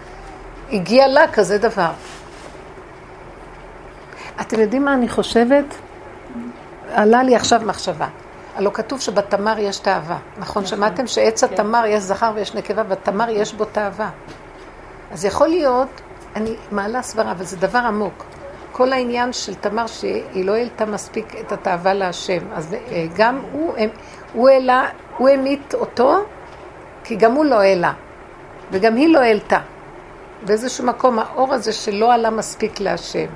הגיע לה כזה דבר? אתם יודעים מה אני חושבת? עלה לי עכשיו מחשבה. הלא כתוב שבתמר יש תאווה. נכון, שמעתם שעץ התמר יש זכר ויש נקבה, בתמר יש בו תאווה. אז יכול להיות, אני מעלה סברה, אבל זה דבר עמוק. כל העניין של תמר שהיא לא העלתה מספיק את התאווה להשם, אז אה, גם הוא, הוא העלה, הוא המית אותו, כי גם הוא לא העלה, וגם היא לא העלתה. באיזשהו מקום האור הזה שלא עלה מספיק להשם.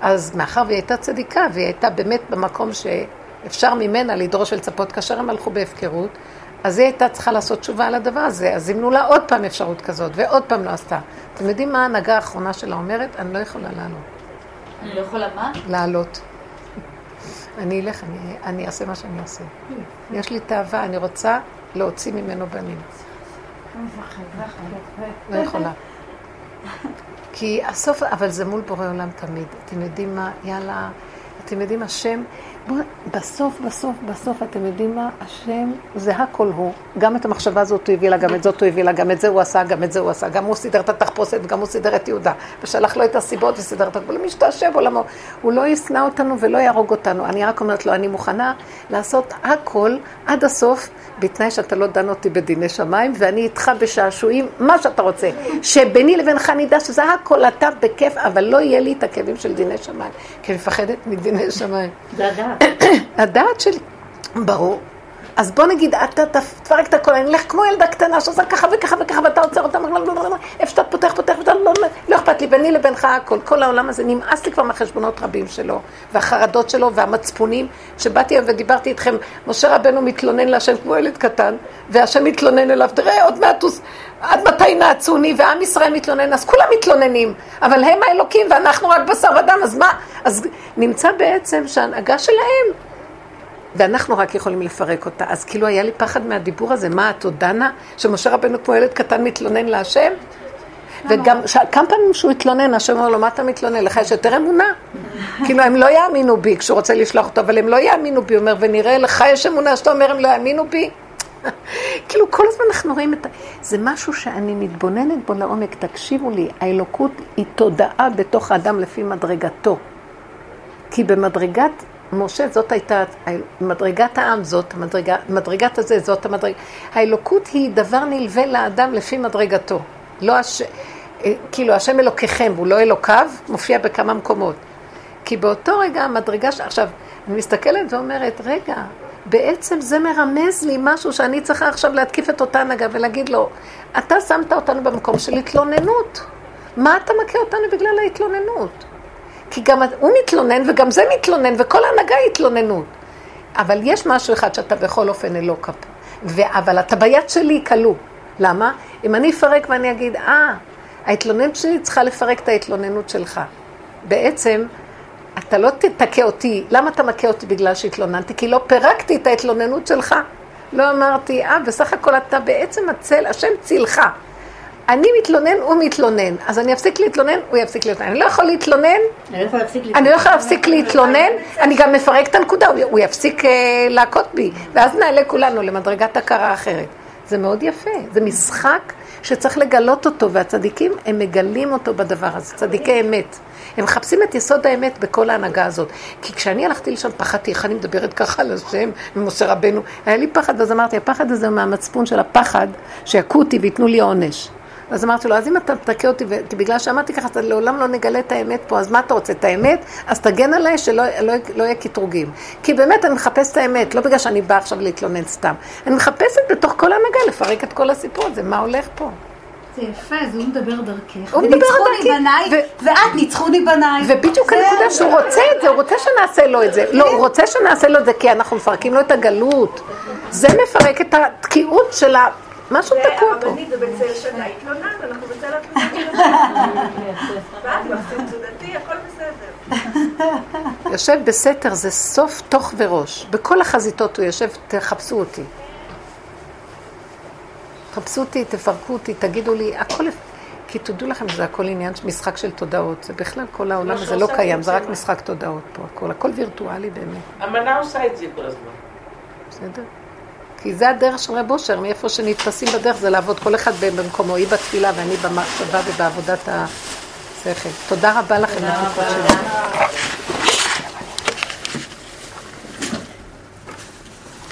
אז מאחר והיא הייתה צדיקה, והיא הייתה באמת במקום שאפשר ממנה לדרוש ולצפות, כאשר הם הלכו בהפקרות, אז היא הייתה צריכה לעשות תשובה על הדבר הזה, אז זימנו לה עוד פעם אפשרות כזאת, ועוד פעם לא עשתה. אתם יודעים מה ההנהגה האחרונה שלה אומרת? אני לא יכולה לעלות. אני לא יכולה מה? לעלות. אני אלך, אני, אני אעשה מה שאני אעשה. יש לי תאווה, אני רוצה להוציא ממנו בנים. לא יכולה. כי הסוף, אבל זה מול בורא עולם תמיד. אתם יודעים מה? יאללה, אתם יודעים, השם, בסוף, בסוף, בסוף, אתם יודעים מה? השם זה הכל הוא. גם את המחשבה הזאת הוא הביא לה, גם את זאת הוא הביא לה, גם את זה הוא עשה, גם את זה הוא עשה. גם הוא סידר את התחפושת, וגם הוא סידר את יהודה. ושלח לו את הסיבות וסידר את הגבול. משתעשע בעולמו. הוא לא ישנא אותנו ולא יהרוג אותנו. אני רק אומרת לו, אני מוכנה לעשות הכל עד הסוף, בתנאי שאתה לא דן אותי בדיני שמיים, ואני איתך בשעשועים, מה שאתה רוצה. שביני לבינך נדע שזה הכל אתה בכיף, אבל לא יהיה לי את הכאבים של דיני שמיים. כי אני מפחדת מדיני שמיים. הדעת. הדעת שלי, ברור. אז בוא נגיד, אתה תפרק את הכל, אני אלך כמו ילדה קטנה שעושה ככה וככה וככה, ואתה עוצר אותה, איפה שאתה פותח, פותח, ואתה לא, לא אכפת לי, ביני לבינך הכל. כל העולם הזה נמאס לי כבר מהחשבונות רבים שלו, והחרדות שלו, והמצפונים. שבאתי היום ודיברתי איתכם, משה רבנו מתלונן להשם כמו ילד קטן, והשם מתלונן אליו, תראה, עוד מעט, הוא- עד מתי נעצוני, ועם ישראל מתלונן, אז כולם מתלוננים, אבל הם האלוקים ואנחנו רק בשר ודם, אז מה? אז נמצא בעצם שההנהגה שלהם ואנחנו רק יכולים לפרק אותה. אז כאילו היה לי פחד מהדיבור הזה, מה את עוד דנה? שמשה רבנו כמו ילד קטן מתלונן להשם? וגם ש... כמה פעמים שהוא התלונן, השם אומר לו, מה אתה מתלונן? לך יש יותר אמונה? כאילו, הם לא יאמינו בי כשהוא רוצה לשלוח אותו, אבל הם לא יאמינו בי, הוא אומר, ונראה, לך יש אמונה שאתה אומר, הם לא יאמינו בי? כאילו, כל הזמן אנחנו רואים את ה... זה משהו שאני מתבוננת בו לעומק. תקשיבו לי, האלוקות היא תודעה בתוך האדם לפי מדרגתו. כי במדרגת משה זאת הייתה, מדרגת העם זאת, מדרגה, מדרגת הזה זאת המדרגה. האלוקות היא דבר נלווה לאדם לפי מדרגתו. לא הש... כאילו, השם אלוקיכם, הוא לא אלוקיו, מופיע בכמה מקומות. כי באותו רגע המדרגה, ש... עכשיו, אני מסתכלת ואומרת, רגע, בעצם זה מרמז לי משהו שאני צריכה עכשיו להתקיף את אותה הנהגה ולהגיד לו, אתה שמת אותנו במקום של התלוננות. מה אתה מכה אותנו בגלל ההתלוננות? כי גם הוא מתלונן וגם זה מתלונן וכל ההנהגה היא התלוננות. אבל יש משהו אחד שאתה בכל אופן אלוקה פה. ו- אבל אתה ביד שלי כלוא. למה? אם אני אפרק ואני אגיד, אה, ההתלוננות שלי צריכה לפרק את ההתלוננות שלך. בעצם, אתה לא תתקה אותי. למה אתה מכה אותי בגלל שהתלוננתי? כי לא פירקתי את ההתלוננות שלך. לא אמרתי, אה, בסך הכל אתה בעצם הצל, השם צילך. אני מתלונן, הוא מתלונן. אז אני אפסיק להתלונן, הוא יפסיק להתלונן. אני לא יכול להתלונן, אני לא להפסיק אני לא להפסיק להתלונן, אני גם מפרק את הנקודה, הוא- יפסיק אה, להכות בי, ואז נעלה כולנו למדרגת הכרה אחרת. זה מאוד יפה, זה משחק שצריך לגלות אותו, והצדיקים, הם מגלים אותו בדבר הזה, צדיקי אמת. הם מחפשים את יסוד האמת בכל ההנהגה הזאת. כי כשאני הלכתי לשם, פחדתי, איך אני מדברת ככה על השם, ממשה רבנו, היה לי פחד, ואז אמרתי, הפחד הזה הוא מהמצפון של הפחד, שיכו אותי וייתנו לי עונש. אז אמרתי לו, אז אם אתה תכה אותי, ו- כי בגלל שאמרתי ככה, אז לעולם לא נגלה את האמת פה, אז מה אתה רוצה, את האמת? אז תגן עליי שלא לא, לא יהיה קטרוגים. כי באמת אני מחפשת את האמת, לא בגלל שאני באה עכשיו להתלונן סתם. אני מחפשת בתוך כל ההנהגה לפרק את כל הסיפור הזה, מה הולך פה? זה יפה, אז הוא מדבר דרכך. הוא מדבר דרכי, בניי, ואת ניצחוני בניי. ובדיוק הנקודה שהוא רוצה את זה, הוא רוצה שנעשה לו את זה. לא, הוא רוצה שנעשה לו את זה כי אנחנו מפרקים לו את הגלות. זה מפרק את התקיעות של ה... משהו תקוע פה. הרבנית זה בצל שדה, התלונן, אנחנו בצל התלונן. יושב בסתר זה סוף תוך וראש. בכל החזיתות הוא יושב, תחפשו אותי. תחפשו אותי, תפרקו אותי, תגידו לי, הכל... כי תדעו לכם שזה הכל עניין, משחק של תודעות. זה בכלל, כל העולם הזה לא קיים, זה רק. משחק תודעות פה, הכל. הכל וירטואלי באמת, המנה עושה את זה כל הזמן. בסדר? כי זה הדרך של רב אושר, מאיפה שנתפסים בדרך זה לעבוד כל אחד במקומו, היא בתפילה ואני במחשבה ובעבודת השכל. תודה רבה לכם. תודה רבה.